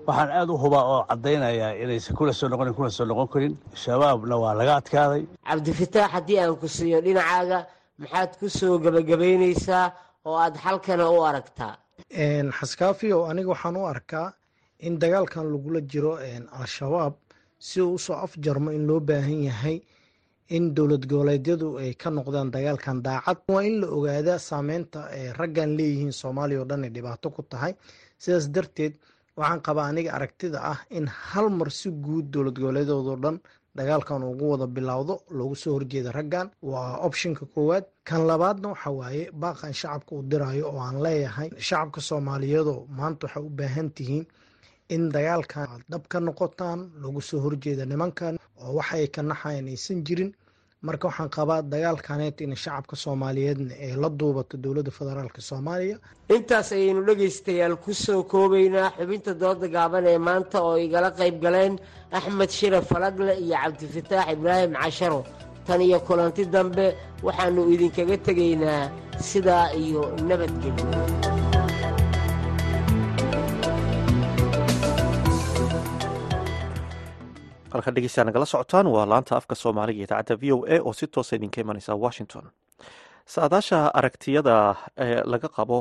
Speaker 15: Waxaan aad u hubaa oo caddaynayaa inaysan kula soo noqonin kuna soo noqon karin. Shabaabna waa laga adkaaday.
Speaker 14: Cabdifataax haddii aan ku siiyo dhinacaaga maxaad ku soo gebagabaynaysaa oo aad xalkana u aragtaa.
Speaker 16: Xaskaafiyow aniga waxaan u arkaa in dagaalkan lagula jiro al-shabaab si uu u soo afjarmo in loo baahan yahay in dowlad goboleedyadu ay ka noqdaan dagaalkan daacad. Waa in la ogaadaa saameynta raggan leeyihiin soomaaliya oo dhan ay dhibaato ku tahay. Sidaas darteed waxaan qabaa aniga aragtida ah in hal mar si guud dowlad goboleedoodoo dhan dagaalkan ugu wada bilowdo loogu soo horjeeda raggan. Waa optionka koowaad. Kan labaadna waxa waaye baaqan shacabka uu diraayo oo aan leeyahay shacabka soomaaliyeedoo maanta waxay u baahan tihiin in dagaalkan aad dhab ka noqotaan loogu soo horjeeda nimankan oo waxa ay ka naxayan aysan jirin. Marka waxaan qabaa dagaalkaneet in shacabka soomaaliyeedna ee la duubato dowladda federaalk soomaaliya.
Speaker 14: Intaas ayaynu dhegaystayaal ku soo koobaynaa xubinta dooda gaaban ee maanta oo igala qayb galeen axmed shire falagle iyo cabdifataax ibraahim casharo. Tan iyo kulanti dambe waxaannu idinkaga tegaynaa sidaa iyo nabadgelyo
Speaker 1: halka dhegeystayaa nagala socotaan waa laanta afka soomaaliga idaacadda v o a oo si toosa idinka imaneysa washington. Saadaasha aragtiyada ee laga qabo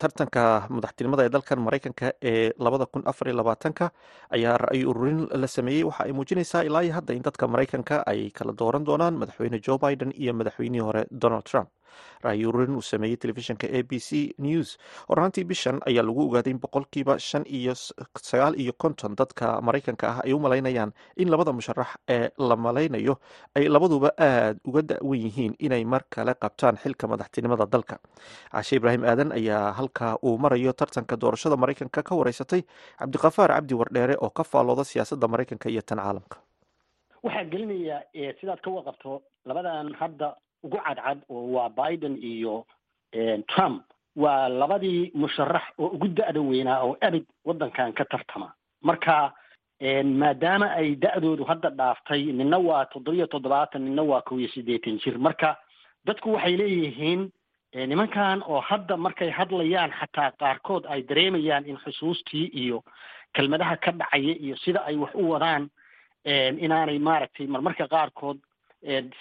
Speaker 1: tartanka madaxtinimada ee dalkan maraykanka ee labada kun afar iyo labaatanka ayaa ra-y ururin la sameeyey. Waxa ay muujinaysaa ilaa iyo hadda in dadka maraykanka ay kala dooran doonaan madaxweyne joe biden iyo madaxweynihii hore donald trump ra-y ururin uu sameeyey telefishinka a b c news. Horaantii bishan ayaa lagu ogaaday in boqolkiiba shan iyo sagaal iyo konton dadka maraykanka ah ay u malaynayaan in labada musharax ee la malaynayo ay labaduba aada uga da-wan yihiin inay mar kale qabtaan xilka madaxtinimada dalka. Cashe ibraahim aadan ayaa halka uu marayo tartanka doorashada maraykanka ka wareysatay cabdiqafaar cabdi wardheere oo ka faallooda siyaasadda maraykanka iyo tan caalamka.
Speaker 17: Waxaa gelinaya sidaad ka warqabto labadan hadda ugu cadcad oo waa biden iyo trump. Waa labadii musharax oo ugu da-da weynaa oo abid waddankan ka tartama. Marka maadaama ay da-doodu hadda dhaaftay nina waa toddobiyo toddobaatan nina waa kow iyo siddeetan jir. Marka dadku waxay leeyihiin nimankan oo hadda markay hadlayaan xataa qaarkood ay dareemayaan in xusuustii iyo kelmadaha ka dhacaya iyo sida ay wax u wadaan inaanay maaragtay marmarka qaarkood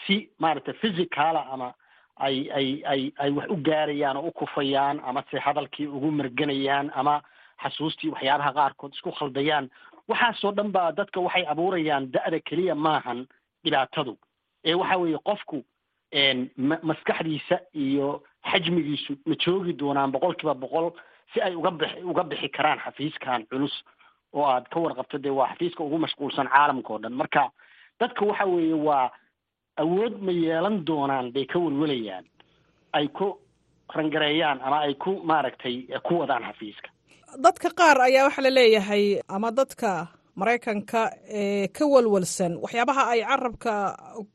Speaker 17: si maaragtay physicala ama ay ay ay ay wax u gaarayaan oo u kufayaan ama se hadalkii ugu merganayaan ama xasuustii waxyaabaha qaarkood isku khaldayaan waxaasoo dhan baa dadka waxay abuurayaan da-da keliya maahan dhibaatadu. Ee waxa weeye qofku ma maskaxdiisa iyo xajmigiisu ma joogi doonaan boqol kiiba boqol si ay uga bixi uga bixi karaan xafiiskan culus oo aad ka warqabto dee waa xafiiska ugu mashquulsan caalamka oo dhan. Marka dadka waxa weeye waa awood ma yeelan doonaan bay ka welwelayaan ay ku rangareeyaan ama ay ku maaragtay ku wadaan xafiiska.
Speaker 18: Dadka qaar ayaa waxaa la leeyahay ama dadka maraykanka ee ka walwalsan. Waxyaabaha ay carabka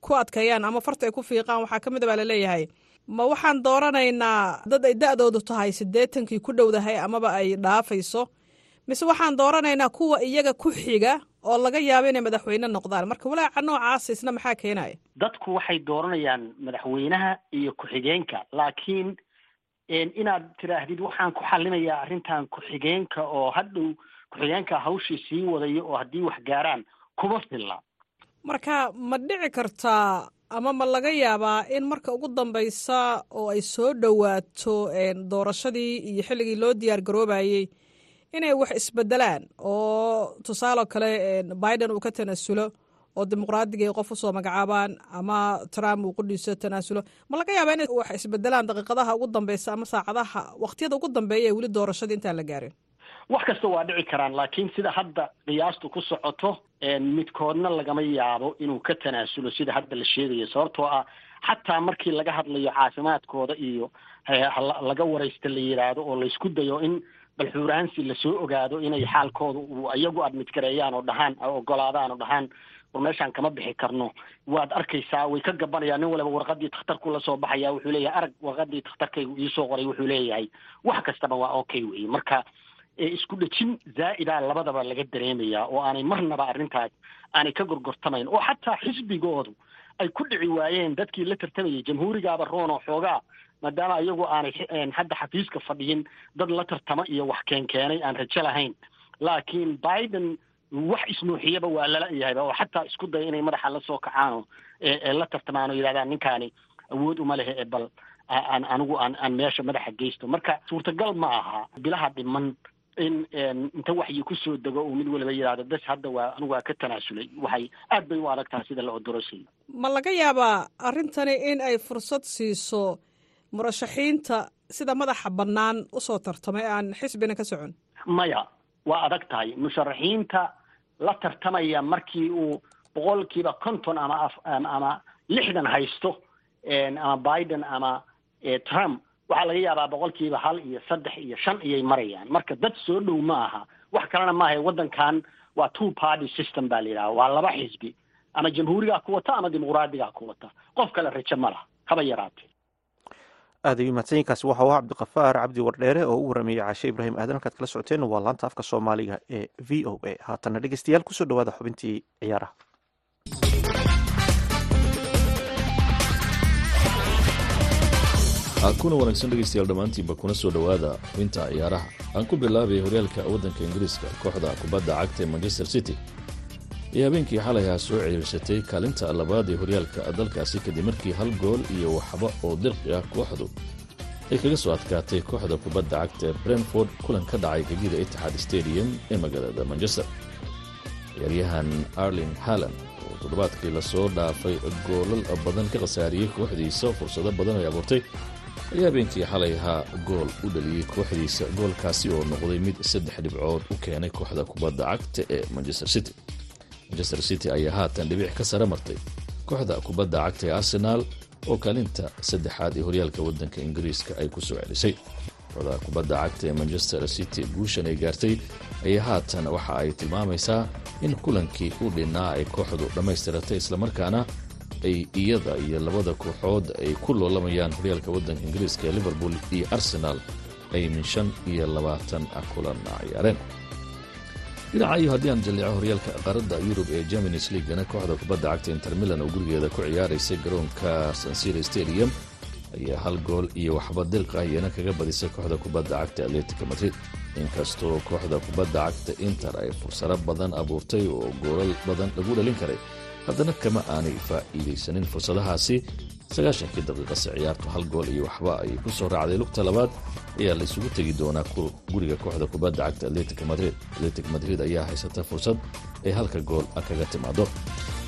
Speaker 18: ku adkeeyaan ama farta ay ku fiiqaan waxaa ka mid a baa la leeyahay ma waxaan dooranaynaa dad ay da-doodu tahay siddeetankii ku dhowdahay amaba ay dhaafayso. Mise waxaan dooranaynaa kuwa iyaga ku xiga oo laga yaabo inay madaxweyne noqdaan. Marka walaaca noocaas isna maxaa keenaya
Speaker 17: dadku waxay dooranayaan madaxweynaha iyo ku-xigeenka laakiin inaad tiraahdid waxaan ku xalinayaa arrintan ku-xigeenka oo hadhow ku-xigeenka hawshii sii wadayo oo haddii wax gaaraan kuma filla.
Speaker 18: Marka ma dhici kartaa ama ma laga yaabaa in marka ugu dambaysa oo ay soo dhowaato doorashadii iyo xilligii loo diyaar garoobayey inay wax isbedelaan oo tusaaloo kale biden uu ka tanaasulo oo dimuqraadiga ay qof u soo magacaabaan ama trump uu qudhiiso tanaasulo ma laga yaabaa inay wax isbedelaan daqiiqadaha ugu dambeysa ama saacadaha waqtiyada ugu dambeeya ee weli doorashadii intaan la gaarin?
Speaker 17: Wax kasta waa dhici karaan laakiin sida hadda qiyaastu ku socoto midkoodna lagama yaabo inuu ka tanaasulo sida hadda la sheegayo. Sababtoo ah xataa markii laga hadlayo caafimaadkooda iyo laga waraysta la yidhaahdo oo laysku dayo in balxuuraansi la soo ogaado inay xaalkooda iyagu admid gareeyaan oo dhahaan ogolaadaan oo dhahaan war meeshaan kama bixi karno. Waad arkaysaa way ka gabanayaan nin waliba warqadii takhtarku la soo baxaya wuxuu leeyahay arag warqadii takhtarkaygu iisoo qoray wuxuu leeyahay. Wax kastaba waa okay wey. Marka isku dhejin zaa'ida labadaba laga dareemayaa oo aanay marnaba arrintaas aanay ka gorgortamayn oo xataa xisbigoodu ay ku dhici waayeen dadkii la tartamayay jamhuurigaaba roon oo xoogaa maadaama iyagu aanay hadda xafiiska fadhiyin dad la tartama iyo wax keenkeenay aan rajo lahayn. Laakiin biden wax isnuuxiyaba waa lala yahayba oo xataa isku daya inay madaxa la soo kacaano ee la tartamaan oo yidhahdaan ninkaani awood uma lehe ee bal aan anigu aan aan meesha madaxa geysto. Marka suurtagal ma aha bilaha dhiman in inta waxyi ku soo dego uu mid waliba yidhahdo bes hadda waa anigu waa ka tanaasulay. Waxay aad bay u adag tahay sida la odorosay
Speaker 18: ma laga yaabaa arrintani in ay fursad siiso murashaxiinta sida madaxa bannaan u soo tartamay aan xisbina ka socon.
Speaker 17: Maya waa adag tahay. Musharaxiinta la tartamaya markii uu boqolkiiba konton ama ama lixdan haysto ama biden ama trump waxaa laga yaabaa boqolkiiba hal iyo saddex iyo shan iyay marayaan. Marka dad soo dhow ma aha. Wax kalena maaha waddankan waa two party system baa la yidhaha waa laba xisbi. Ama jamhuurigaa ku wata ama dimuqraadigaa ku wata. Qof kale rajo ma laha. Haba yaraatee
Speaker 1: aad ayuu mahadsanyiinkaasi waxa uu cabdiqafaar cabdi wardheere oo u warameeyey caashe ibraahim aadan halkaad kala socoteen waa laanta afka soomaaliga ee v o a. Haatana dhegeystayaal ku soo dhawaada xubintii ciyaaraha.
Speaker 19: Kuna wanaagsan dhegeystayaal dhammaantiinba kuna soo dhowaada xubinta ciyaaraha. Aan ku bilaabay horyaalka waddanka ingiriiska kooxda kubadda cagta ee manchester city iyo habeenkii xalayha soo ciriirsatay kaalinta labaad ee horyaalka dalkaasi kadib markii hal gool iyo waxba oo dirqi ah kooxdu ay kaga soo adkaatay kooxda kubadda cagta ee brentford kulan ka dhacay gegida itixaad stadium ee magaalada manchester. Ciyaaryahan arling halland oo toddobaadkii la soo dhaafay goolal badan ka khasaariyey kooxdiisa fursado badan ay abuurtay ayaa habeenkii xalayha gool u dhaliyey kooxdiisa goolkaasi oo noqday mid saddex dhibcood u keenay kooxda kubadda cagta ee manchester city manchester city ayaa haatan dhibic ka sare martay kooxda kubadda cagta ee arsenaal oo kaalinta saddexaad ee horyaalka waddanka ingiriiska ay ku soo celisay. Kooxda kubadda cagta ee manchester city guushan ay gaartay ayaa haatan waxa ay tilmaamaysaa in kulankii u dhinnaa ay kooxdu dhammaystiratay islamarkaana ay iyada iyo labada kooxood ay ku loolamayaan horyaalka waddanka ingiriiska ee liverpool iyo arsenaal ay min shan iyo labaatan kulan ciyaareen dhinaca iyo haddii aan jalleeco horyaalka qaaradda yurub ee germanis leagana kooxda kubadda cagta inter milan oo gurigeeda ku ciyaaraysay garoonka sansira stadium ayaa hal gool iyo waxba dilqa iyana kaga badisay kooxda kubadda cagta atletica madrid. Inkastoo kooxda kubadda cagta inter ay fursado badan abuurtay oo goolal badan lagu dhalin karay haddana kama aanay faa'iidaysanin fursadahaasi sagaashankii daqiiqase ciyaartu hal gool iyo waxba ayay ku soo raacday. Lugta labaad ayaa la isugu tegi doonaa guriga kooxda kubadda cagta atletic madrid. Atletic madrid ayaa haysata fursad ay halka gool kaga timaado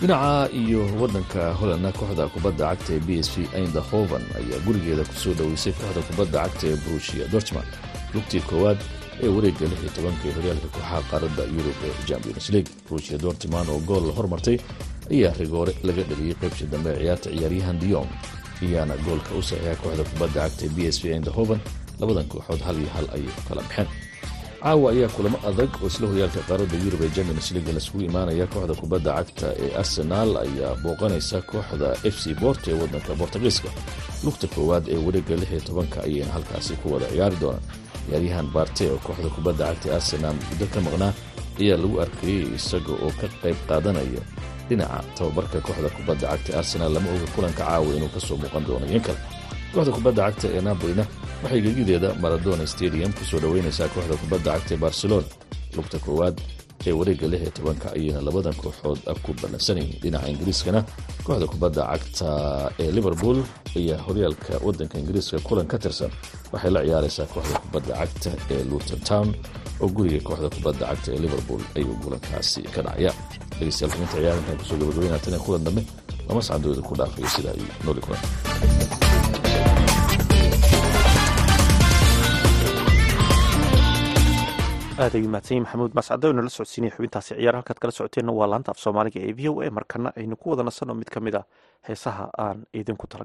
Speaker 19: dhinaca iyo waddanka holandna kooxda kubadda cagta ee b s v aindahoven ayaa gurigeeda ku soo dhoweysay kooxda kubadda cagta ee brushia dortmund. Lugtii koowaad ee wareegga lix iyo tobanka ee horyaalka kooxaha qaaradda yurub ee champions league brushia dortmund oo gool la hormartay ayaa rigoore laga dhaliyey qaybtii dambe ee ciyaarta ciyaaryahan diong iyaana goolka u saxiixa kooxda kubadda cagta b s v aindahoven labadan kooxood hal iyo hal ayay kala baxeen. Caawa ayaa kulamo adag oo isla horyaalka qaaradda yurub ee champions league laisugu imaanaya kooxda kubadda cagta ee arsenaal ayaa booqanaysa kooxda f c bort ee waddanka bortugiiska lugta koowaad ee wareegga lix iyo tobanka ayayna halkaasi ku wada ciyaari doonaan. Ciyaaryahan barte oo kooxda kubadda cagta ee arsenaal muddo ka maqnaa ayaa lagu arkayey isaga oo ka qayb qaadanaya dhinaca tababarka kooxda kubadda cagta ee arsenaal lama oga kulanka caawa inuu ka soo muuqan doono iyan kale. Kooxda kubadda cagta ee napolina waxay gegideeda maradona stadium ku soo dhoweynaysaa kooxda kubadda cagta ee barcelona. Lugta koowaad ee wareegga lix iyo tobanka ayayna labadan kooxood ku ballansanayeen dhinaca ingiriiskana kooxda kubadda cagta ee liverpool ayaa horyaalka waddanka ingiriiska kulan ka tirsan. Waxay la ciyaaraysaa kooxda kubadda cagta ee luton town oo guriga kooxda kubadda cagta ee liverpool ayuu kulankaasi ka dhacaya dhegeystayaal xubinta ciyaar waxaan ku soo gabagabeynaa tan kulan dambe lama sacan ku dhaafayo sida ay nooli kulan
Speaker 20: aad ayuu mahadsan yahi maxamuud mascade inala socodsiinaya xubintaasi ciyaar halkaad kala socoteenna waa laanta af soomaaliga ee v o a markana aynu ku wada nasanoo mid ka mid a heesaha aan idinku
Speaker 21: tala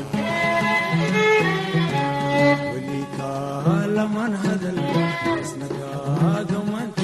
Speaker 21: isnagaado
Speaker 20: man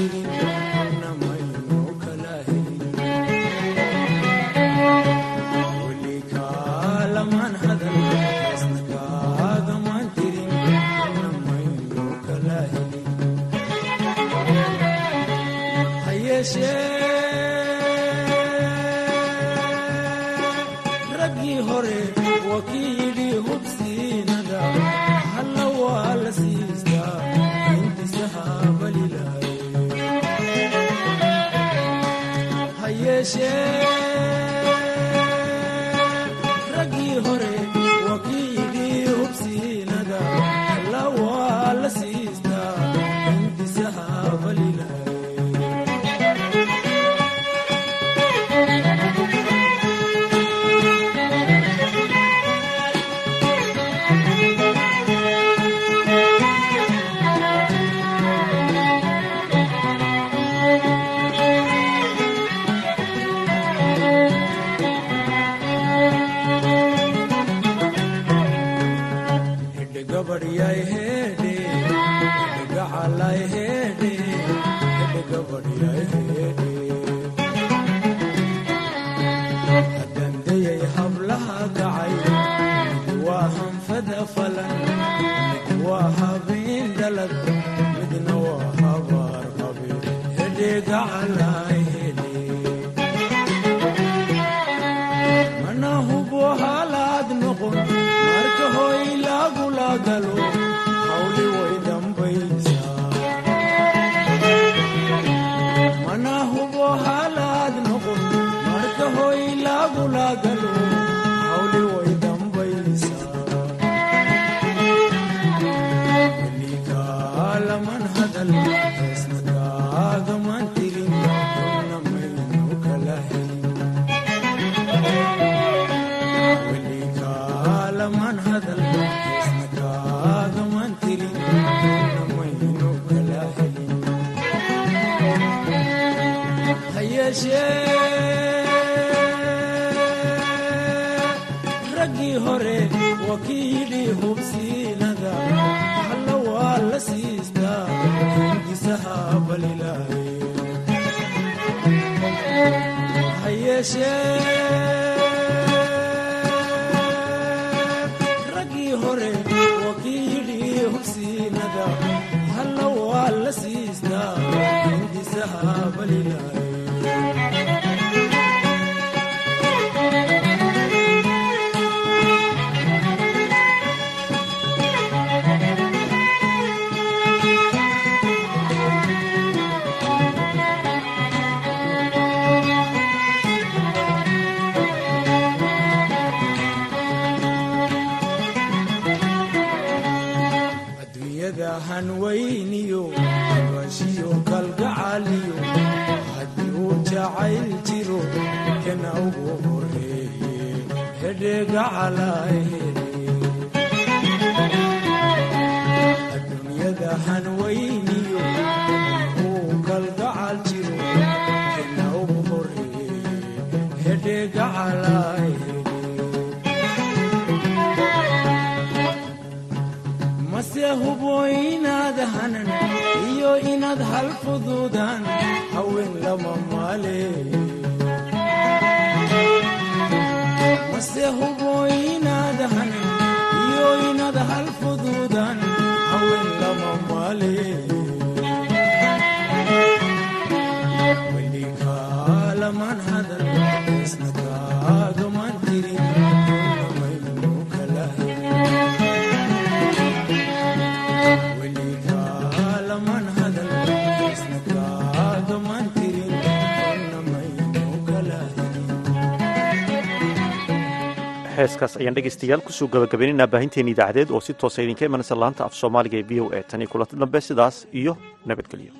Speaker 20: ayaan dhegaystayaal ku soo gabagabaynaynaa baahinteena idaacadeed oo si toosa idinka imanaysa laanta af soomaaliga ee v o a. Tan iyo kulanti dambe sidaas iyo nabadgelyo